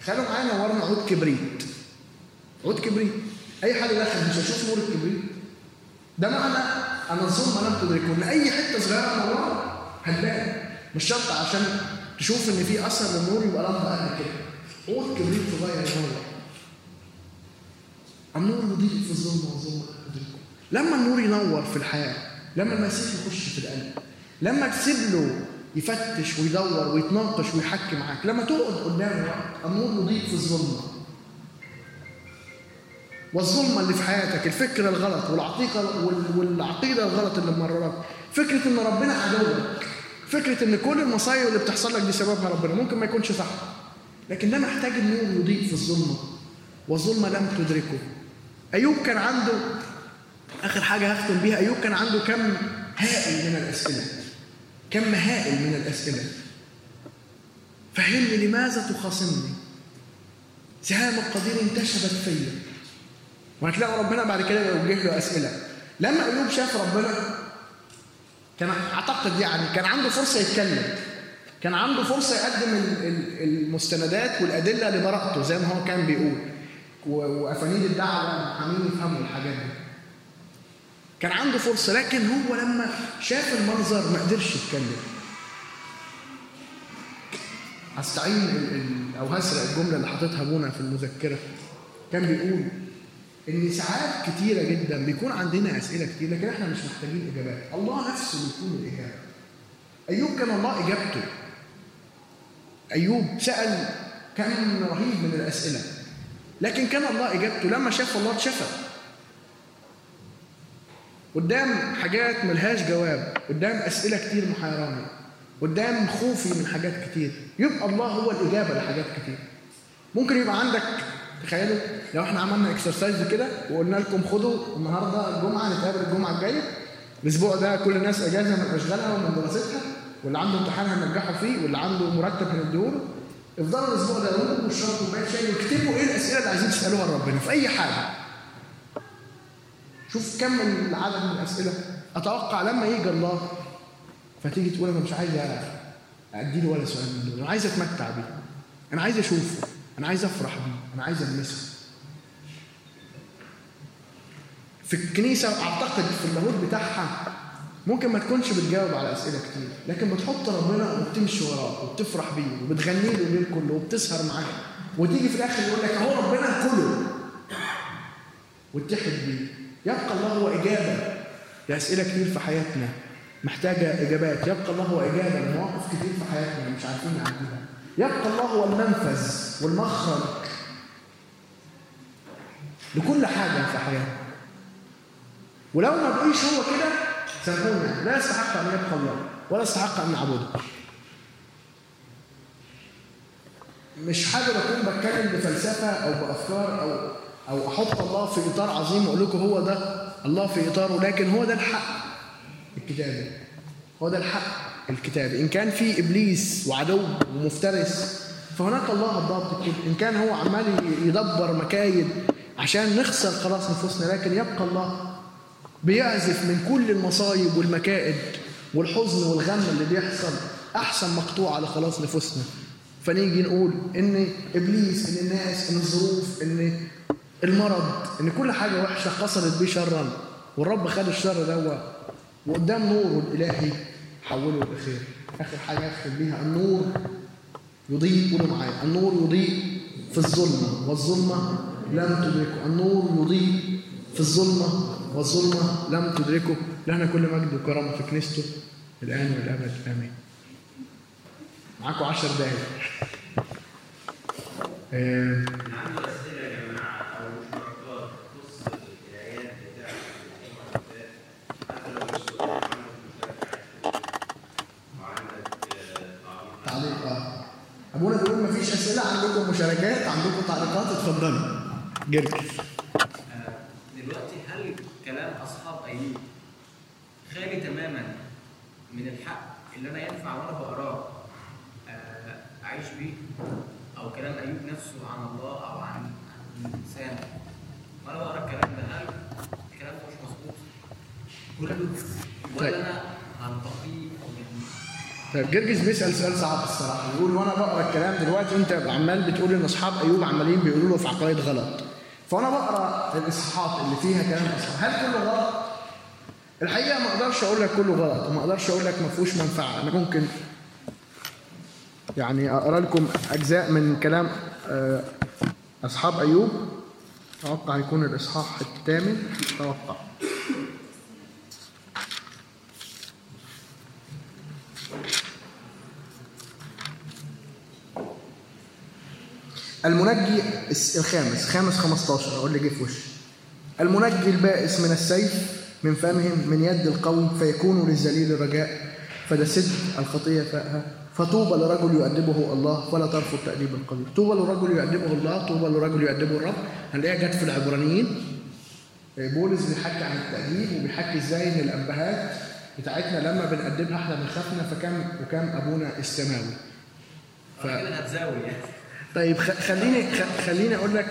تخيلوا معايا نورنا عود كبريت. عود كبريت. أي حد داخل مش هيشوف نور الكبريت. ده معنى أن الظلمة لم تدركه. إن أي حتة صغيرة منوره هتبان. مش شرط عشان تشوف إن في أثر للنور يبقى لمبه قد كده. عود كبريت صغير ينور النور يضيء في الظلمه والظلمه تدركه لما النور ينور في الحياة لما المسيح يخش في القلب لما تسيب له يفتش ويدور ويتناقش ويحكي معاك لما تقعد قدامه النور يضيء في الظلمة. والظلمة اللي في حياتك الفكر الغلط والعقيده والعقيدة الغلط اللي مررك فكرة إن ربنا عدوك فكرة إن كل المصايب اللي بتحصل لك دي سببها ربنا ممكن ما يكونش صح. لكن ده محتاج النور يضيء في الظلمة وظلمة لم تدركه. أيوب كان عنده آخر حاجة هختم بيها أيوب كان عنده كم هائل من الأسئلة؟ كم هائل من الأسئلة؟ فهمني لماذا تخاصمني؟ سهام القدير انتشبت فيا. وهتلاقوا ربنا بعد كده يوجه له أسئلة. لما أيوب شاف ربنا كان أعتقد يعني كان عنده فرصة يتكلم. كان عنده فرصة يقدم المستندات والأدلة لبراءته زي ما هو كان بيقول. وأفانيد الدعوة المحامين يفهموا الحاجات دي. كان عنده فرصة لكن هو لما شاف المنظر ما قدرش يتكلم. هستعين أو هسرق الجملة اللي حاططها ابونا في المذكرة. كان بيقول إن ساعات كتيرة جدا بيكون عندنا أسئلة كتير لكن إحنا مش محتاجين إجابات. الله نفسه بيكون الإجابة. أيوب كان الله إجابته. أيوب سأل كم رهيب من الأسئلة. لكن كان الله إجابته لما شاف الله اتشفى. قدام حاجات ملهاش جواب قدام أسئلة كتير محيرانة قدام خوفي من حاجات كتير يبقى الله هو الإجابة لحاجات كتير. ممكن يبقى عندك تخيلوا لو إحنا عملنا اكسرسايز كده وقلنا لكم خدوا النهارده الجمعة نتقابل الجمعة الجاية الأسبوع ده كل الناس إجازة من اشغالها ومن دراستها واللي عنده امتحان هننجحه فيه واللي عنده مرتب هنديهوله. افضلوا الأسبوع ده يقوموا واشربوا كوبايه شاي واكتبوا إيه الأسئلة اللي عايزين تسألوها لربنا في أي حاجة. شوف كم العدد من الأسئلة. أتوقع لما يجي الله فتيجي تقول أنا مش عايز ادي له ولا سؤال من دول. أنا عايز أتمتع بيه. أنا عايز أشوفه. أنا عايز أفرح بيه. أنا عايز ألمسه. في الكنيسة اعتقد في اللاهوت بتاعها ممكن ما تكونش بتجاوب على أسئلة كتير لكن بتحط ربنا وبتمشي وراه وبتفرح بيه وبتغني له الليل كله وبتسهر معاه. وتيجي في الآخر يقول لك أهو ربنا كله. واتحد بيه. يبقى الله هو إجابة لأسئلة كتير في حياتنا. محتاجة إجابات. يبقى الله هو إجابة لمواقف كتير في حياتنا مش عارفين نعديها. يبقى الله هو المنفذ والمخرج لكل حاجة في حياتنا. ولو ما بقيش هو كده سامحونا لا يستحق أن يبقى الله ولا يستحق أن نعبده. مش حابب أكون بتكلم بفلسفة أو بأفكار أو أو أحط الله في إطار عظيم وأقول لكم هو ده الله في إطاره لكن هو ده الحق. الكتابي هو ده الحق الكتابي إن كان في إبليس وعدو ومفترس فهناك الله الضابط الكل إن كان هو عمال يدبر مكايد عشان نخسر خلاص نفوسنا لكن يبقى الله. بيعزف من كل المصايب والمكائد والحزن والغم اللي بيحصل. أحسن مقطوع على خلاص نفوسنا. فنيجي نقول إن إبليس إن الناس إن الظروف إن المرض إن كل حاجة وحشة حصلت بيه شرا. والرب خد الشر ده وقدام نوره الإلهي حوله لخير آخر حاجة أختم بيها النور يضيء. قولوا معايا النور يضيء في الظلمة والظلمة لم تدركه. النور يضيء في الظلمة والظلمة لم تدركه. لنا كل مجد وكرامة في كنيسته. الآن والأبد آمين. معاكم عشر دقايق. آه. أبونا بيقول مفيش أسئلة عندكم مشاركات؟ عندكم تعليقات؟ اتفضلوا جرجس دلوقتي هل كلام اصحاب ايوب خالي تماما من الحق اللي أنا ينفع وأنا بقراه أعيش بيه أو كلام أيوب نفسه عن الله أو عن الإنسان. وأنا بقرا الكلام ده. هل الكلام مش مظبوط؟ كله ولا أنا هنتقيه طيب جرجس بيسأل سؤال صعب الصراحة. بيقول وأنا بقرا الكلام دلوقتي انت عمال بتقول إن أصحاب أيوب عمالين بيقولوا له في عقائد غلط. فأنا بقرا الاصحاحات اللي فيها كلام أصحاب. هل كله غلط؟ الحقيقة ما أقدرش أقول لك كله غلط وما أقدرش أقول لك ما فيهوش منفعة. أنا ممكن يعني أقرأ لكم أجزاء من كلام أصحاب أيوب. أتوقع يكون الإصحاح الثامن. أتوقع. المنجي الخامس خامس 15 أقول اللي جه في وشي. المنجي البائس من السيف. من فمهم من يد القوي فيكون للذليل رجاء فده سد الخطية فاءها فطوبى لرجل يؤدبه الله فلا ترفض تأديب القدير طوبى لرجل يؤدبه الله طوبى لرجل يؤدبه الرب. هنلاقيها جت في العبرانيين. بولس بيحكي عن التأديب وبيحكي إزاي إن الأبهات بتاعتنا لما بنأدبها إحنا بنخافنا. فكم وكم أبونا السماوي. ف... يعني. طيب خ- خليني خ- خليني أقول لك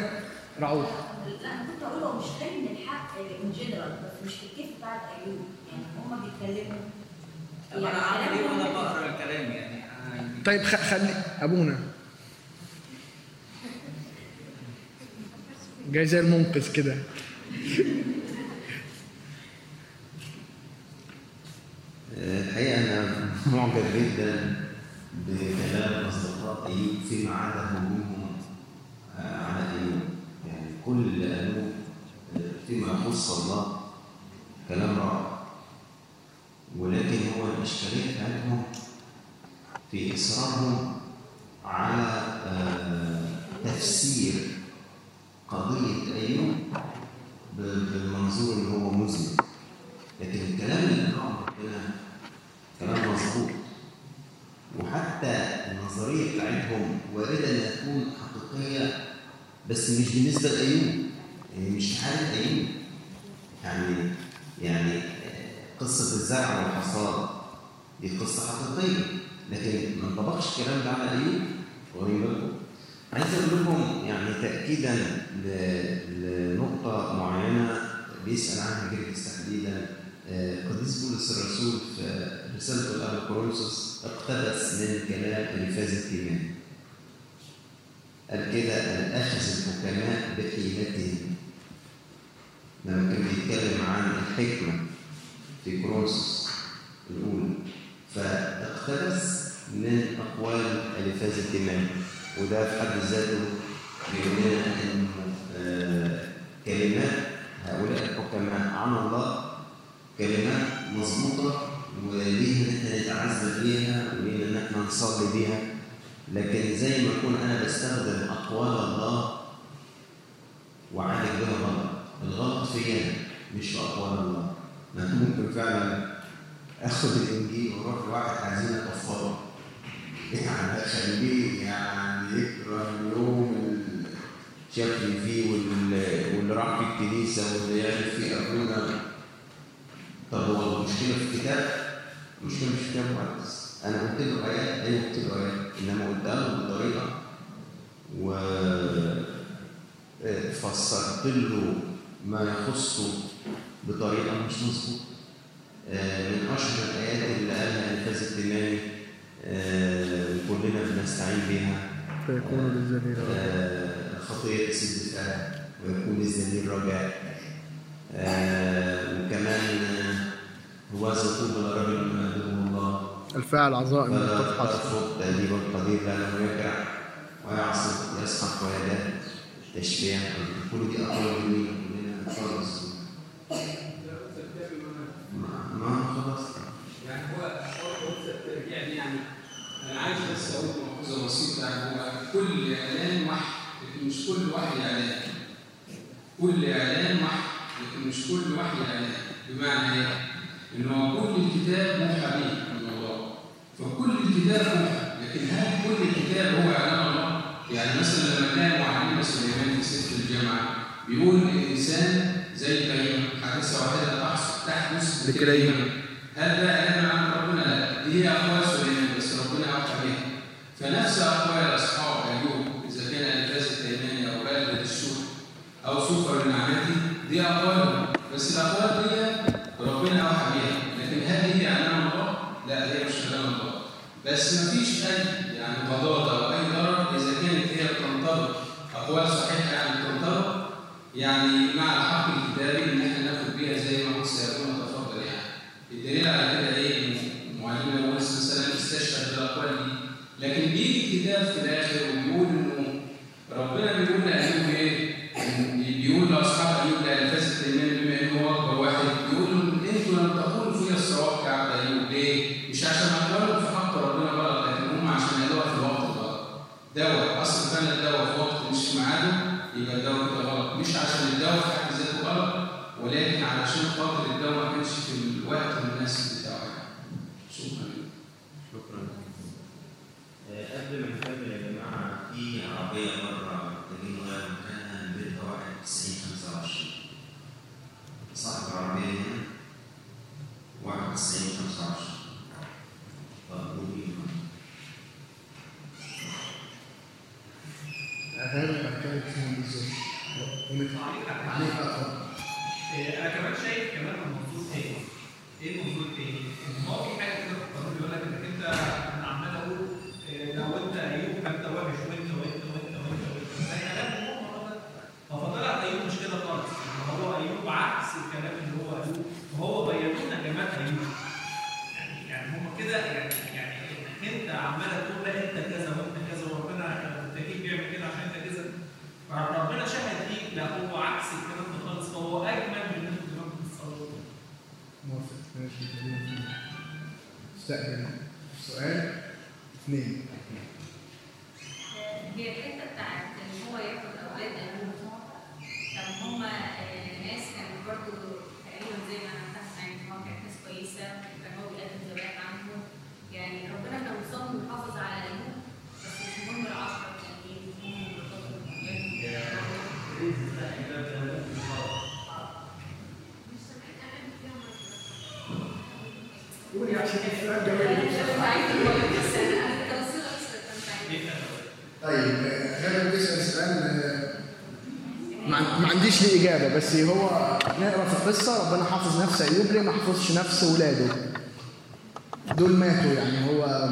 رعوف. أنا كنت أقول هو مش علم الحق ان جنرال طب أنا اعمل إيه وأنا بقرأ الكلام يعني. طيب خ- خلي أبونا. جاي زي المنقذ كده. الحقيقة أنا معجب جدا بكلام أصدقاء أيوب فيما عدا هجومهم آه، على أيوب يعني كل اللي قالوه آه، فيما يخص الله كلام رائع. ولكن هو الإشكالية بتاعتهم في إصرارهم على آه، تفسير قضية أيوب بالمنظور اللي هو مذنب. لكن الكلام اللي ربنا كلام مظبوط. وحتى النظرية بتاعتهم وارده انها تكون حقيقية بس مش بالنسبة لأيوب. يعني مش في حاله أيوب. يعني يعني قصة الزرع والحصاد. دي قصة حقيقية لكن ما انطبقش الكلام ده على ايوب واخدين بالكم عايز أقول لكم يعني تاكيدا ل- لنقطة معينة بيسأل عنها جرجس تحديدا. آه، قديس بولس الرسول في رسالته لأهل كورنثوس اقتبس من كلام الفاز التيماني قال كده أن أخذ الحكماء بحيلتهم لما كان بيتكلم عن الحكمة في كورنثوس الأولى فاقتبس من أقوال الفاز التيماني وده في حد ذاته بيقول إنه آه، كلمات هؤلاء الحكماء. عن الله كلمات مظبوطة ولينا ان إحنا نتعذب بيها ولينا إن إحنا نصلي بيها. لكن زي ما اكون أنا بستخدم أقوال الله وعالج بها غلط. الغلط فيا مش في أقوال الله. ممكن فعلا اخد الإنجيل وأروح لواحد عايزين اكفره يعني اخليه يعني يكره اليوم شافني فيه واللي راح في الكنيسة واللي يعرف فيه ابونا طب هو المشكلة في الكتاب؟ المشكلة مش في مقدس أنا قلت له آيات أيوه قلت له آيات إنما قلتها له بطريقة. و آه، فسرت له ما يخصه بطريقة مش مظبوطة. آه، من أشهر الآيات اللي قالها الفاز التمامي آه، كلنا بنستعين بها. فيكون للذليل آه، الخطية تسد فعلا ويكون الذليل رجاء. آه، وكمان هو زقوم الرجل أدبه الله. الفاعل عظائم تفحص تأديب القدير لأنه يكره ويعصب يسحق ويداه تشبيع كل دي أقوال جميلة. كلنا نخلص ما خلاص يعني هو يعني يعني أنا عايز بس أقول ملحوظه بسيطه هو كل اعلان وحي لكن مش كل وحي اعلان كل اعلان وحي لكن مش كل وحي اعلان بمعنى إيه؟ ان هو كل الكتاب موحى به من الله فكل الكتاب موحى لكن هل كل الكتاب هو اعلان الله؟ يعني مثلا لما كان معلمنا سليمان في سفر الجامعة بيقول الإنسان زي كريم حادثه واحدة تحصل تحدث لكريم. هل ده اعلان عن ربنا؟ لا دي هي أقوال سليمان بس ربنا اوحى بها فنفس أقوال اصحاب أيوب إذا كان الفاز التيماني أو بلد السوق أو سوفر النعمتي دي اقوالهم بس الأقوال دي ربنا أوحى بها لكن هل هي اعلان الله؟ لا هي مش اعلان الله بس ما فيش أي يعني غضاضة أو أي ضرر إذا كانت هي بتنطبق أقوال صحيحة يعني بتنطبق يعني مع الحق الكتابي إن إحنا ناخد بيها زي ما هو سيكون تفضل يعني الدليل على كده إيه؟ معلمنا موسى مثلا استشهد بالأقوال دي لكن بيجي الكتاب في الآخر وبيقول إنه ربنا قولي عشان السؤال جميل طيب غير بتسأل سؤال آه، ما عن- ما عنديش ليه إجابة بس هو نقرا في القصة ربنا حافظ نفس أيوب ليه ما حافظش نفس ولاده. دول ماتوا يعني هو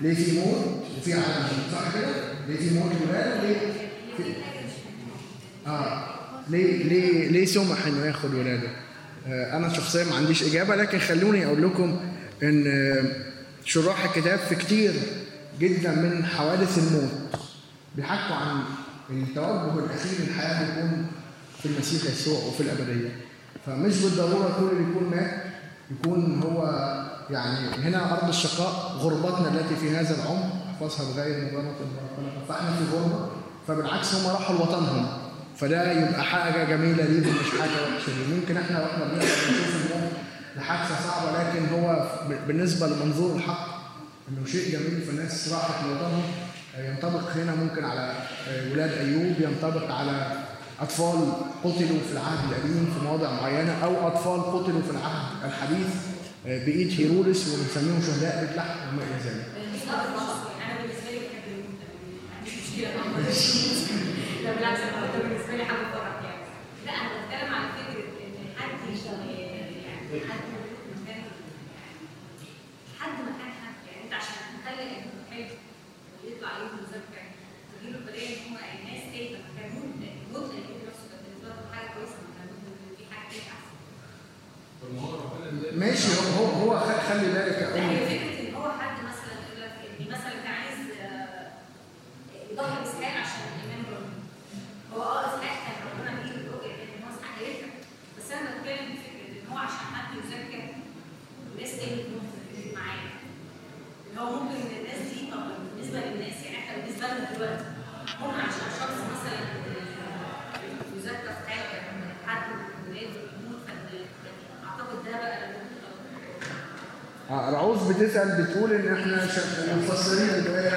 ليه في موت؟ وفي عالم صح كده؟ ليه في موت ولاده؟ ليه في آه. ليه ليه ليه سمح إنه ياخد ولاده؟ آه أنا شخصيا ما عنديش إجابة لكن خلوني أقول لكم إن آه، شراح الكتاب في كتير جدا من حوادث الموت بيحكوا عن التوجه الأخير للحياة بيكون في المسيح يسوع وفي الأبدية. فمش بالضرورة كل اللي يكون مات يكون هو يعني هنا أرض الشقاء غربتنا التي في هذا العمر أحفظها بغير مضره فإحنا في غربة فبالعكس هم راحوا لوطنهم. فده يبقى حاجة جميلة ليهم مش حاجة وحشة ليهم ممكن إحنا وإحنا بنقرأ بنشوف الموت لحادثه صعبة لكن هو بالنسبة لمنظور الحق إنه شيء جميل فالناس راحت لوطنهم. ينطبق هنا ممكن على ولاد أيوب ينطبق على أطفال قتلوا في العهد القديم في مواضع معينة أو أطفال قتلوا في العهد الحديث بإيد هيرودس ونسميهم شهداء بيت لحم وما إلى ذلك. بالعكس أنا ده بالنسبة لي حاجة فرح يعني. لا أنا بتكلم على فكرة إن حد يعني حد حد مكان حد. يعني أنت عشان تخلي المحب ويطلع عليهم مذكر تجيب الطريقة إن هم الناس كان موت موت لأن نفسه كان بالنسبة لهم حاجة كويسة في حاجة كده احسن هو ماشي هو هو هو خلي بالك يا أم فكرة إن هو حد مثلا يقول لك إن مثلا كان عايز آه، يضحي باسحاق عشان هو آه ربنا هو بس أنا بتكلم إن هو عشان حد اللي هو ممكن الناس دي بالنسبة للناس يعني إحنا بالنسبة لنا دلوقتي ممكن عشان شخص مثلا في حاجة حد من ممكن آه، رعوز بتسأل بتقول إن إحنا ش- مفسرين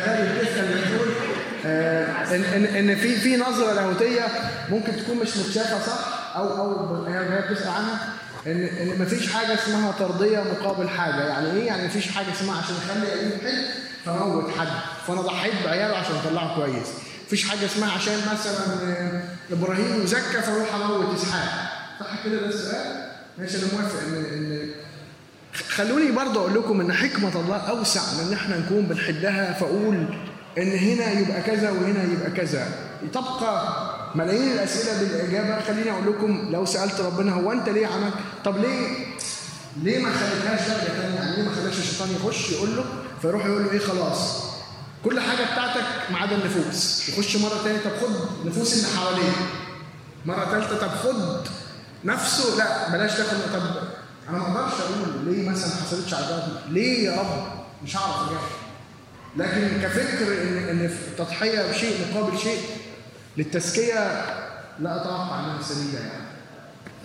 غالي بتسأل بتقول آه ان ان إن في في نظرة لاهوتية ممكن تكون مش متشافة صح؟ أو أو هي بتسأل عنها. ان إن مفيش حاجة اسمها ترضيه مقابل حاجة. يعني إيه؟ يعني مفيش حاجة اسمها عشان أخلي ايوب حلو فموت حد. فأنا ضحيت بعياله عشان أطلعه كويس. مفيش حاجة اسمها عشان مثلا آه، إبراهيم يزكى فأروح أموت إسحاق. صح كده ده السؤال؟ ماشي أنا موافق ان ان خلوني برضه أقول لكم إن حكمة الله أوسع من إن إحنا نكون بنحدها فأقول إن هنا يبقى كذا وهنا يبقى كذا. تبقى ملايين الأسئلة بالإجابة. خليني أقول لكم لو سألت ربنا هو أنت ليه عملت؟ طب ليه؟ ليه ما خليتهاش ثانية يعني ليه ما خلاش الشيطان يخش يقول له؟ فيروح يقول له إيه؟ خلاص. كل حاجة بتاعتك ما عدا النفوس. يخش مرة ثانية طب خد نفوس اللي حواليه مرة ثالثه طب خد نفسه. لا بلاش تاخد طب أنا ما أقدرش أقول ليه مثلا ما حصلتش عداوه ليه يا رب؟ مش هعرف اجاوب لكن كفكر ان إن التضحية شيء مقابل شيء للتزكية لا أتوقع إنها سليمة يعني.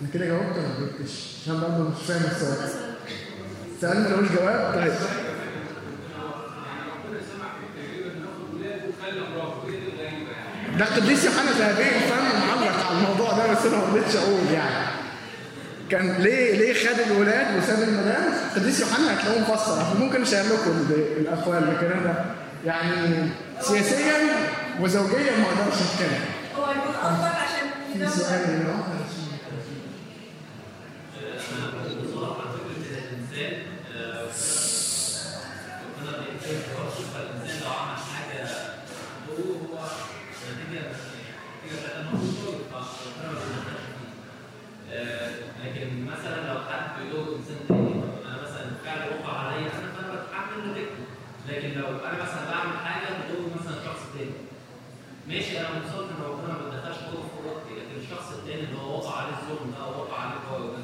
أنا كده جاوبت ولا ما جاوبتش؟ عشان برضه مش فاهم السؤال. السؤال ملوش جواب؟ طيب. ده القديس يوحنا ذهبي فاهم معلق على الموضوع ده بس أنا ما رضيتش أقول يعني. كان ليه ليه خد الولاد وساب المدام قديس يوحنا هتلاقوه مفسر ممكن اشير لكم الاقوال لكن أنا يعني سياسيا وزوجيا ما أقدرش اتكلم هو عشان في سؤال يا Thank. مثلا لو حد بيدور إنسان تاني أنا مثلا فعل وقع عليا أنا فانا بتحمل نتيجته. لكن لو أنا مثلا بعمل حاجة بدور مثلا شخص تاني. ماشي أنا متصور إن ربنا ما ادخلش دور في وقتي لكن الشخص التاني اللي هو وقع عليه الظلم ده أو وقع عليه القوي ده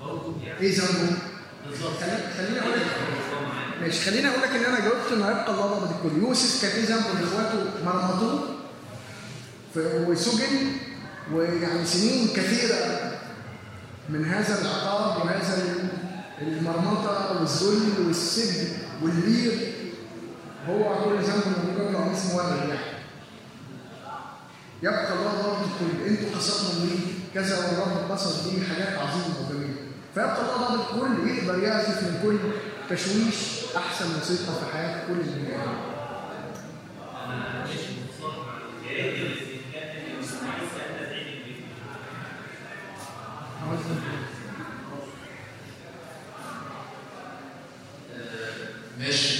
برضه يعني إيه ذنبه؟ بالظبط. خليني أقول لك ماشي خليني أقول لك إن أنا جاوبت إن هيبقى الله ضابط الكل يوسف كان إيه ذنبه اخواته مرمطوه وسجن ويعني سنين كثيرة. من هذا العقاب وهذا المرمطة والذل والسجن والليل هو كل ذنب مجرد اسمه مولع يعني. يبقى الله ضابط الكل أنتوا قصدتم ليه؟ كذا والرب قصد دي حاجات عظيمة وجميلة. فيبقى الله ضابط الكل يقدر يعزف من كل تشويش أحسن موسيقى في حياة كل البني É, mexe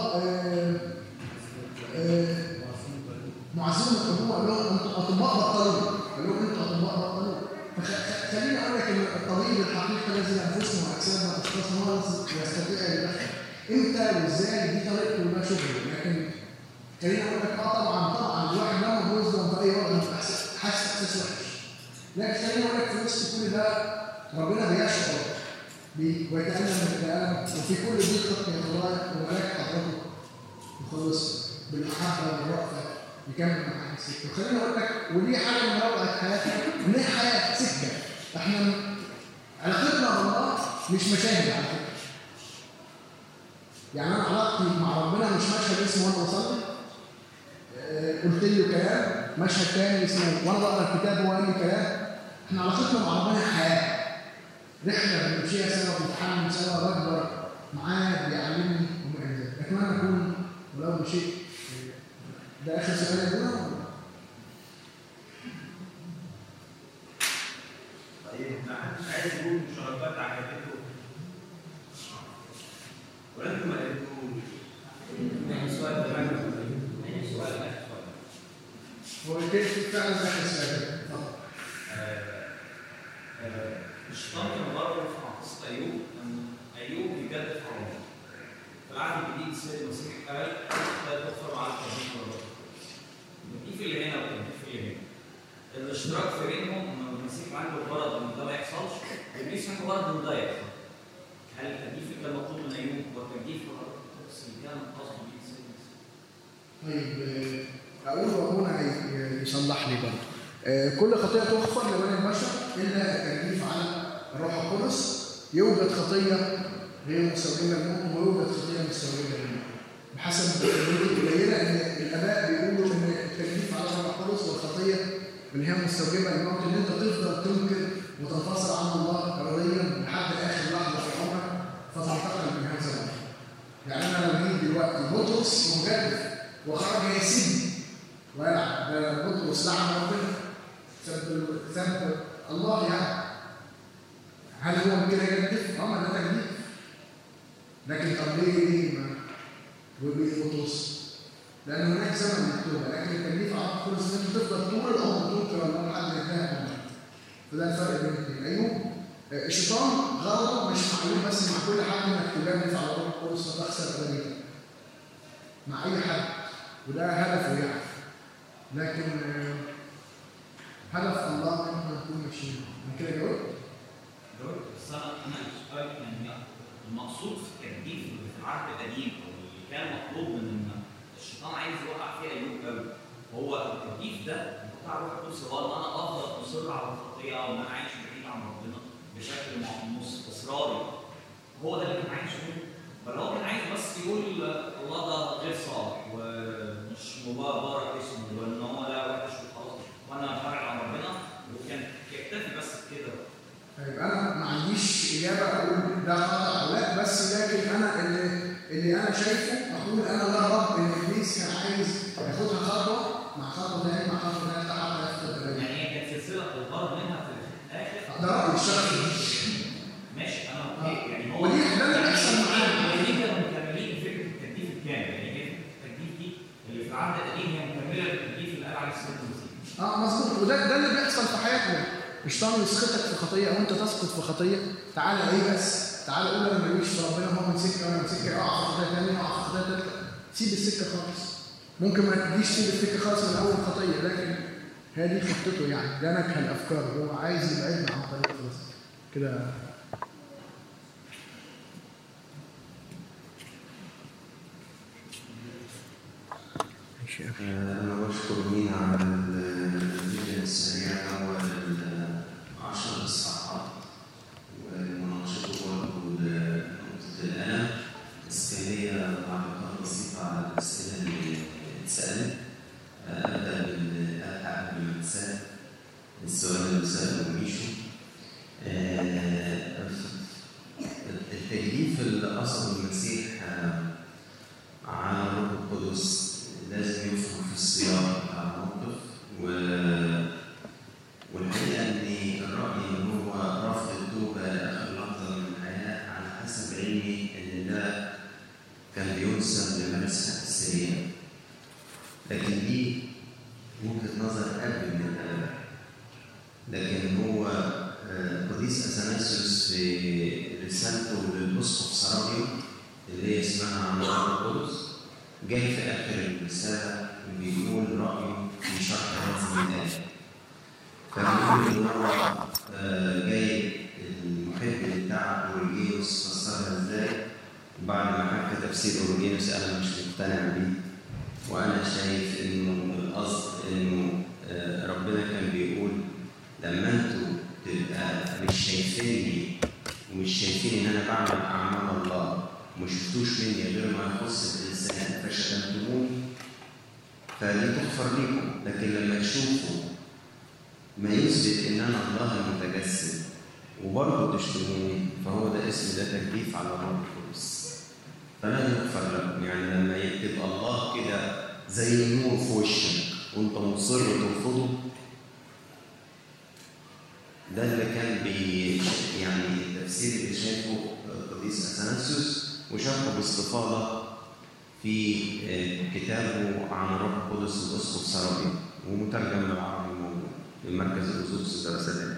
آه آه معزين الطبيب قال لهم أنتوا اطباء بطلوا قال لهم أنتوا اطباء بطلوا. فخليني أقول لك إن الطبيب الحقيقي الذي انفسنا واجسامنا واشخاصنا هو يستطيع أن يدخل. إمتى وإزاي؟ دي طريقته وده شغله لكن خليني أقول لك آه طبعا طبعا الواحد لما بيوزن بأي وضع حاسس إحساس وحش. لكن خليني أقول لك في وسط كل ده ربنا بيشعر ويتألم يتألم وفي كل ضيقة من الضرائب وملاك حضرته يخلص بالأحبة والرأفة يكمل مع السكة وخليني أقول لك ودي حاجة من روعة حياتي إن حياة سكة إحنا علاقتنا بالله مش مشاهد على فكرة يعني أنا علاقتي مع ربنا مش مشهد اسمه وأنا بصلي قلت له كلام مشهد تاني اسمه وأنا بقرا الكتاب وأنا كلام إحنا علاقتنا مع ربنا حياة رحله بنمشيها سوا بنتحمل سوا بكبر معاه بيعلمني وما إلى ذلك اتمنى اكون ولو بشيء آه، ده آخر سؤال يا ولا؟ طيب عايز يقول مشاركات ولا أنتوا ما سؤال كمان يعني سؤال سؤال. هو الكيف فعلا ده سؤال؟ الشيطان كان مره في أيوب؟ ان أيوب بيجدد في رمضان في العهد الجديد السيد المسيح قال لا تغفر مع القديم والرب التكليف اللي هنا والتكليف اللي هنا. الاشتراك في بينهم إن المسيح عنده غرض إن ده ما يحصلش ابليس عنده غرض إن ده يحصل. هل اللي كان مطلوب من أيوب؟ هو التكليف اللي كان قصده بيه السيد المسيح؟ طيب آه، أقول ي- يصلح لي برضه. كل خطية تغفر لبني البشر إلا التكليف على الروح القدس. يوجد خطية غير مستوجبه للمؤمن ويوجد خطية مستوجبه للمؤمن بحسب الوجود القليله إن الأباء بيقولوا إن التكليف على الروح القدس والخطية اللي هي مستوجبة للموت إن أنت تفضل تنكر وتنفصل عن الله اراديا لحد آخر لحظة في عمرك فتنتقل من هذا الامر يعني أنا لو جيت دلوقتي بطرس مجدد وخرج يسيب ويلعب ده بطرس لعن ربنا. سب سب الله يعني. هل هو كده يجدف؟ آه ده تجديف لكن طب ليه ليه ما بطرس؟ لأن هناك زمن للتوبه لكن التكليف على كل سنه تفضل طول العمر تنكر الله لحد ما ينتهي فده الفرق بين الاثنين. ايوب آه، الشيطان غرضه مش معلوم بس مع كل حد إنك تجنف على روح القدس فتخسر ابديا مع أي حد. وده هدفه يعني. لكن آه، هدف الله ان إحنا نكون ماشيين من كده جاوبت؟ بس أنا أنا يعني المقصود في التجديد في العهد القديم أو اللي كان مطلوب من إن الشيطان عايز يوقع فيه ايوب قوي هو التجديد ده بتاع روح القدس هو ان أنا أفضل أصر على الخطيه أو ان أنا عايش بعيد عن ربنا بشكل إصراري. هو ده اللي كان عايز يقوله فلو هو كان عايز بس يقول الله ده غير صالح ومش مبارك اسمه وإن هو لا وحش وخلاص. وأنا ببعد عن ربنا وكان يكتفي بس بكده طيب أنا ما عنديش إجابة أقول ده خطأ أو لأ بس لكن أنا اللي اللي أنا شايفه أقول أنا لا رب إن إبليس كان عايز ياخدها خطوة مع خطوة ثانية مع خطوة ثالثه حتى ياخد يعني هي كانت سلسلة الغرض منها في الآخر؟ ده رايي الشخصي ماشي أنا أوكي. يعني هو ودي ده اللي بيحصل معانا. ودي كانوا مكملين فكرة التجديد الكامل؟ يعني التجديد دي اللي في العهد القديم هي مكملة للتجديد اللي قال عليه السيد المسيح آه مظبوط. وده ده اللي بيحصل في حياتنا. الشيطان يسقطك في خطيه أو انت تسقط في خطيه تعالى إيه بس تعالى قول أنا ماليش في ربنا هو من سكه وأنا من سكه اقع في خطيه ثانية اقع في خطيه ثالثه سيب السكه خالص ممكن ما تجيش تسيب السكه خالص من اول خطيه لكن هي دي خطته يعني ده نكهه الافكار هو عايز يبعدنا عن طريق خلاص كده ماشي يا أخي. أنا بشكر مينا على الفيديو السريع أول عشر إصحاحات ومناقشته برضه لنقطة الألم بس كان ليا تعليقات بسيطة على السؤال اللي آه، التكليف اللي قصده المسيح على الروح القدس لازم يفهم في السياق بتاع الموقف و... والحقيقة إن الرأي إن هو رفض التوبة لآخر لحظة من الحياة على حسب علمي إن ده كان بينسب لمارسة السرية لكن دي وجهة نظر قبل من الآباء لكن هو آه، قديس أثناسيوس في رسالته للأسقف سرابيو اللي هي اسمها الروح القدس جاي في آخر الرسالة بيقول رأيه في شرح هذه الآية فبيقول إن هو جاي المحب بتاع أورجينوس فسرها إزاي وبعد ما حكى تفسير أورجينوس أنا مش مقتنع بيه وأنا شايف إنه القصد إنه آه، ربنا كان بيقول لما أنتوا تبقى مش شايفيني ومش شايفين ان أنا بعمل اعمال الله وما شفتوش مني غير ما يخص الانسان فشتمتموني فدي تغفر لكم لكن لما تشوفوا ما يثبت إن أنا الله المتجسد وبرضه تشتموني فهو ده اسم ده تجديف على الروح القدس. فلا يغفر لكم يعني لما يكتب الله كده زي النور في وشك وأنت مصر ترفضه ده اللي كان بي يعني التفسير اللي شايفه القديس أثناسيوس وشرحه باستفاضة في كتابه عن الروح القدس الأسقف سرابي ومترجم بالعربي موجود من مركز الاسس الدراسات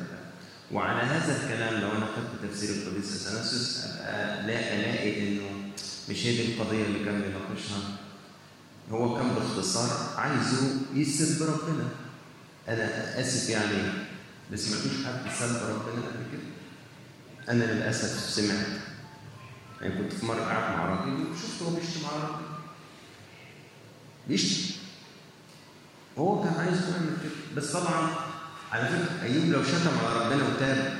وعلى هذا الكلام لو أنا خدت تفسير القديس اثناسيوس أبقى لا ألاقي إنه مش هي دي القضية اللي كان بيناقشها. هو كان باختصار عايزه يسب بربنا. أنا آسف يعني بس ما فيش حد سب ربنا قبل كده؟ أنا للأسف سمعت. يعني كنت في مرة قاعد مع راجل وشفته هو بيشتم على ربنا بيشتم هو كان عايز يعمل كده بس طبعا على فكرة أيوب لو شتم على ربنا وتاب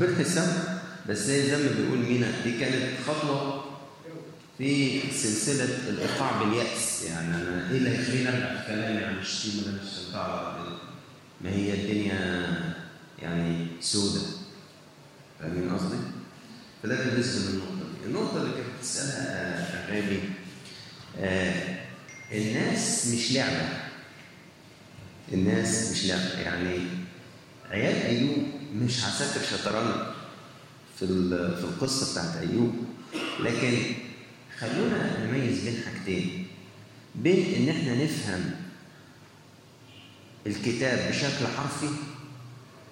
ربنا يسامحه بس هي زي ما بيقول مينا دي كانت خطوة في سلسلة الإيقاع باليأس. يعني أنا إيه اللي هيخليني أرجع في كلامي؟ عن الشتيمه اللي أنا شتمتها على ربنا. ما هي الدنيا يعني سودة. فاهمين قصدي؟ فده بالنسبة للنقطه دي. النقطة اللي كانت بتسألها غالي آه الناس مش لعبة. الناس مش لعبة. يعني عيال أيوب مش عساكر شطرنج في في القصة بتاعت أيوب. لكن خلونا نميز بين حاجتين. بين إن إحنا نفهم الكتاب بشكل حرفي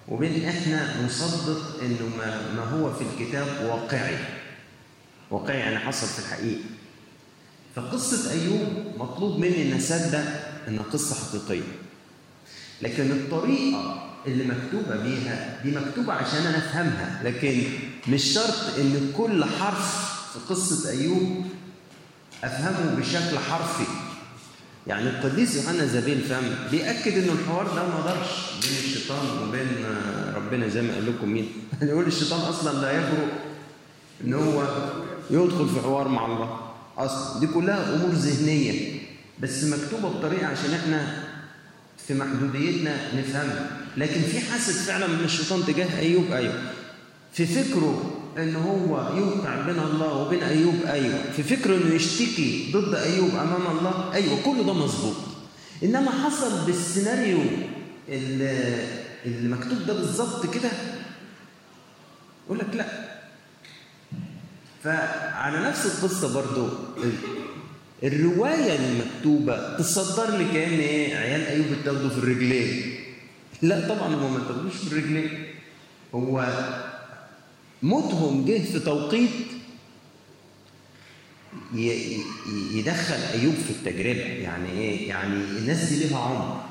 وبين إحنا نصدق إنه ما, هو في الكتاب واقعي. واقعي يعني حصل في الحقيقة. فقصة أيوب مطلوب مني إن أصدق إنها قصة حقيقية. لكن الطريقة اللي مكتوبة بيها دي مكتوبة عشان أنا أفهمها لكن مش شرط إن كل حرف في قصة أيوب أفهمه بشكل حرفي. يعني القديس يوحنا زبيل فهم بيأكد انه الحوار ده ما دارش بين الشيطان وبين ربنا زي ما قال لكم مين. يقول الشيطان أصلا لا يجرؤ إن هو يدخل في حوار مع الله. أصلا دي كلها أمور ذهنية بس مكتوبة بطريقة عشان إحنا في محدوديتنا نفهمها لكن في حاسد فعلا من الشيطان تجاه أيوب أيوه في فكره إن هو يوقع بين الله وبين أيوب أيوه في فكره إنه يشتكي ضد أيوب أمام الله أيوه كل ده مظبوط. إنما حصل بالسيناريو اللي مكتوب ده بالظبط كده يقول لك لا. فعلى نفس القصة برضو الرواية المكتوبة تصدر لي كأن إيه عيال أيوب اتاخدوا في الرجلين. لا طبعا هم ما اتاخدوش في الرجلين. هو موتهم جه في توقيت يدخل أيوب في التجربة. يعني إيه؟ يعني الناس دي ليها عمر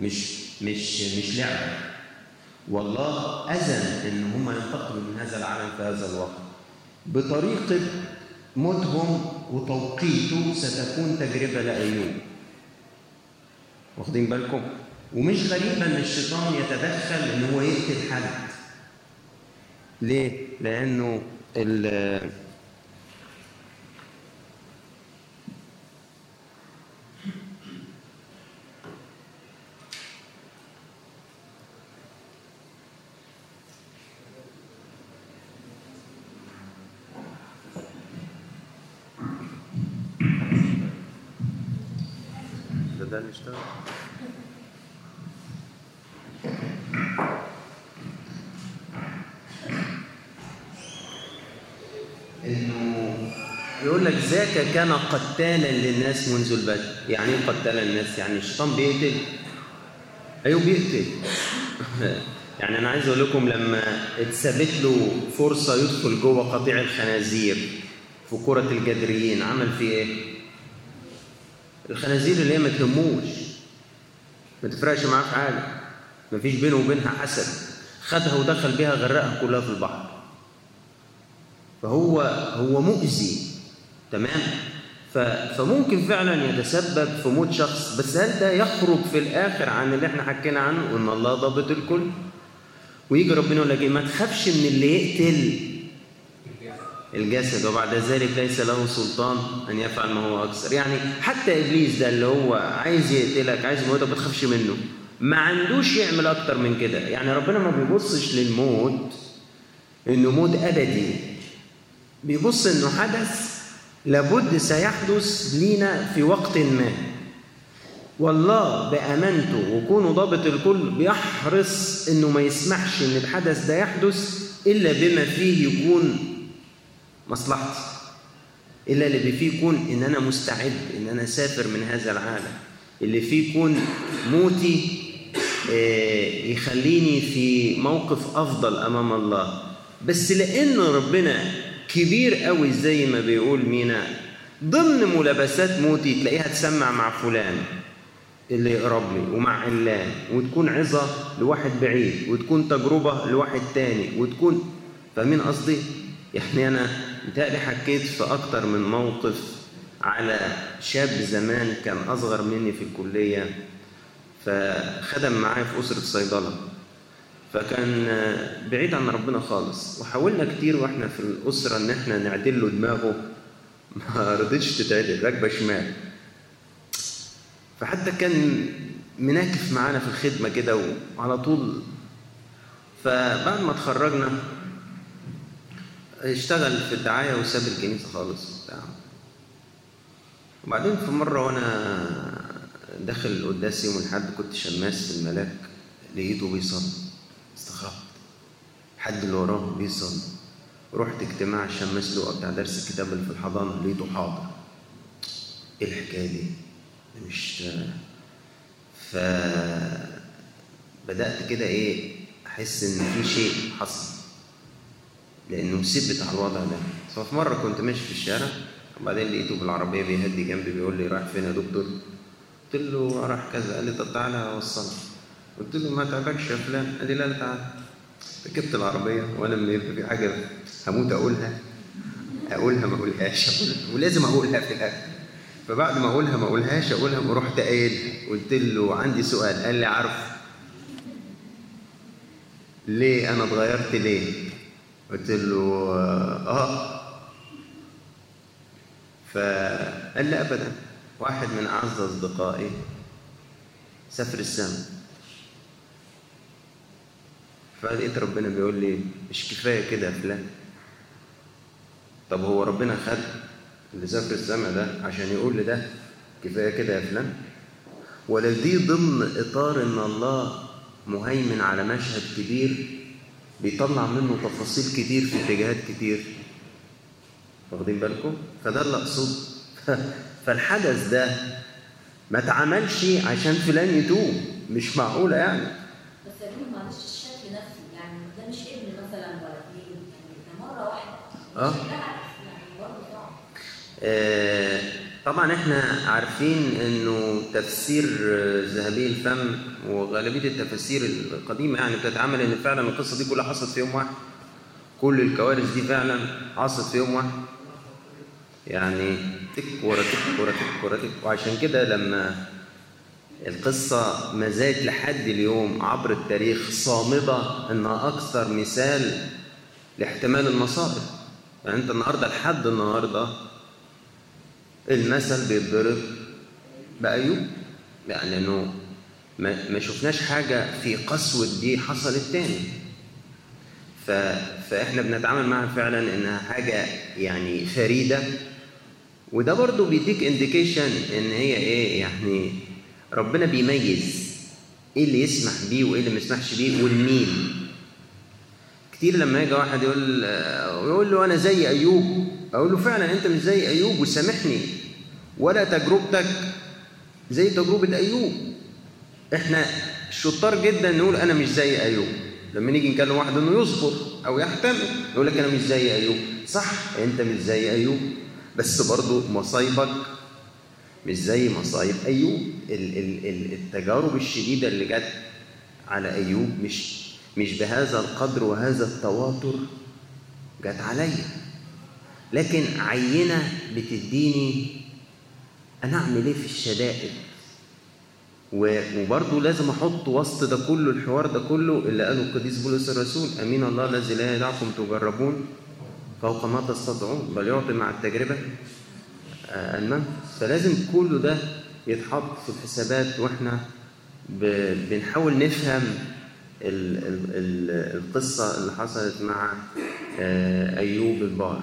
مش مش مش لعبة. والله أذن إن هم ينتقلوا من هذا العالم في هذا الوقت. بطريقه موتهم وتوقيته ستكون تجربة لايوب واخدين بالكم؟ ومش غريبه إن الشيطان يتدخل إن هو يقتل حد. ليه؟ لأنه ده اللي اشتغل. إنه يقول لك ذاك كان قتالا للناس منذ البدء. يعني إيه قتالا للناس يعني الشيطان بيقتل. أيوه بيقتل. يعني أنا عايز أقول لكم لما اتثبت له فرصة يدخل جوه قطيع الخنازير في كرة الجدريين عمل فيه إيه؟ الخنازير اللي هي ما تهموش. ما تفرقش معاه في حاجة. ما فيش بينه وبينها حسد خدها ودخل بيها غرقها كلها في البحر. فهو هو مؤذي. تمام؟ فممكن فعلا يتسبب في موت شخص. بس هل ده يخرج في الآخر عن اللي إحنا حكينا عنه؟ ان الله ضابط الكل. ويجي ربنا يقول لك إيه؟ ما تخافش من اللي يقتل. الجسد وبعد ذلك ليس له سلطان أن يفعل ما هو أكثر. يعني حتى إبليس ده اللي هو عايز يقتلك عايز يموتك ما تخافش منه. ما عندوش يعمل أكتر من كده. يعني ربنا ما بيبصش للموت إنه موت أبدي. بيبص إنه حدث لابد سيحدث لينا في وقت ما. والله بأمانته وكونه ضابط الكل بيحرص إنه ما يسمحش إن الحدث ده يحدث إلا بما فيه يكون مصلحتي. إلا اللي فيه يكون إن أنا مستعد إن أنا أسافر من هذا العالم. اللي فيه يكون موتي آه، يخليني في موقف أفضل أمام الله. بس لأن ربنا كبير قوي زي ما بيقول مينا ضمن ملابسات موتي تلاقيها تسمع مع فلان اللي يقرب لي ومع علان وتكون عظة لواحد بعيد وتكون تجربة لواحد تاني وتكون فاهمين قصدي؟ يعني أنا متهيألي حكيت في أكتر من موقف على شاب زمان كان أصغر مني في الكلية فخدم معايا في أسرة صيدلة. فكان بعيد عن ربنا خالص وحاولنا كتير وإحنا في الأسرة إن إحنا نعدل له دماغه ما رضيتش تتعدل راكبة شمال. فحتى كان مناكف معانا في الخدمة كده وعلى طول. فبعد ما اتخرجنا اشتغل في الدعاية وساب الكنيسة خالص وبتاع. وبعدين في مرة وأنا داخل القداس يوم الأحد كنت شماس في الملاك لقيته بيصلي. استغربت. حد اللي وراه بيصلي. رحت اجتماع الشماس له بتاع درس الكتاب اللي في الحضانة لقيته حاضر. إيه الحكاية دي؟ مش ف بدأت كده إيه أحس إن في شيء حصل. لأنه ثبت على الوضع ده. ففي مرة كنت ماشي في الشارع وبعدين لقيته بالعربية بيهدي جنبي بيقول لي رايح فين يا دكتور؟ قلت له رايح كذا قال لي طب تعالى أوصلك. قلت له ما تعبكش يا فلان. قال لي لا لا تعالى. ركبت العربية وأنا من يبقى في حاجة هموت أقولها أقولها ما أقولهاش. ولازم أقولها في الآخر. فبعد ما أقولها ما أقولهاش أقولها ورحت قايل قلت له عندي سؤال قال لي عارف ليه أنا اتغيرت ليه؟ قلت له آه. فقال لي ابدا. واحد من أعز أصدقائي سافر السماء فلقيت ربنا بيقول لي مش كفاية كده يا فلان. طب هو ربنا خد اللي سافر السماء ده عشان يقول لي ده كفاية كده يا فلان؟ ولا دي ضمن إطار إن الله مهيمن على مشهد كبير بيطلع منه تفاصيل كتير في اتجاهات كتير. واخدين بالكم؟ فده اللي أقصده. فالحدث ده ما اتعملش عشان فلان يتوب مش معقولة يعني. بس يا جماعة معلش الشكل نفسه يعني ده مش ابن مثلا ولا اتنين يعني ده مرة واحدة. آه. يعني برضه صعب. آه، طبعا إحنا عارفين إنه تفسير ذهبي الفم وغالبية التفاسير القديمة يعني بتتعامل إن فعلا القصة دي كلها حصلت في يوم واحد. كل الكوارث دي فعلا حصلت في يوم واحد. يعني تك ورا تك ورا تك ورا تك. وعشان كده لما القصة ما زالت لحد اليوم عبر التاريخ صامدة إنها أكثر مثال لاحتمال المصائب. يعني أنت النهارده لحد النهارده المثل بيتضرب بأيوب؟ يعني لأنه ما, شفناش حاجة في قسوة دي حصلت تاني. ف... فإحنا بنتعامل معها فعلا إنها حاجة يعني فريدة. وده برضو بيديك انديكيشن إن هي إيه يعني ربنا بيميز إيه اللي يسمح بيه وإيه اللي ما يسمحش بيه والمين كتير لما يجي واحد يقول يقول له أنا زي أيوب أقول له فعلا أنت مش زي أيوب وسامحني ولا تجربتك زي تجربة أيوب. إحنا شطار جدا نقول أنا مش زي أيوب. لما نيجي نكلم واحد إنه يصبر أو يحتمل يقول لك أنا مش زي أيوب. صح أنت مش زي أيوب بس برضه مصايبك مش زي مصايب أيوب. ال- ال- ال- التجارب الشديدة اللي جت على أيوب مش مش بهذا القدر وهذا التواتر جت عليا. لكن عينة بتديني أنا أعمل إيه في الشدائد؟ وبرضه لازم أحط وسط ده كله الحوار ده كله اللي قاله القديس بولس الرسول أمين الله الذي لا يدعكم تجربون فوق ما تستطيعون بل يعطي مع التجربة. آه، المنفذ. فلازم كله ده يتحط في الحسابات وإحنا بنحاول نفهم ال- ال- ال- القصة اللي حصلت مع آه، أيوب البار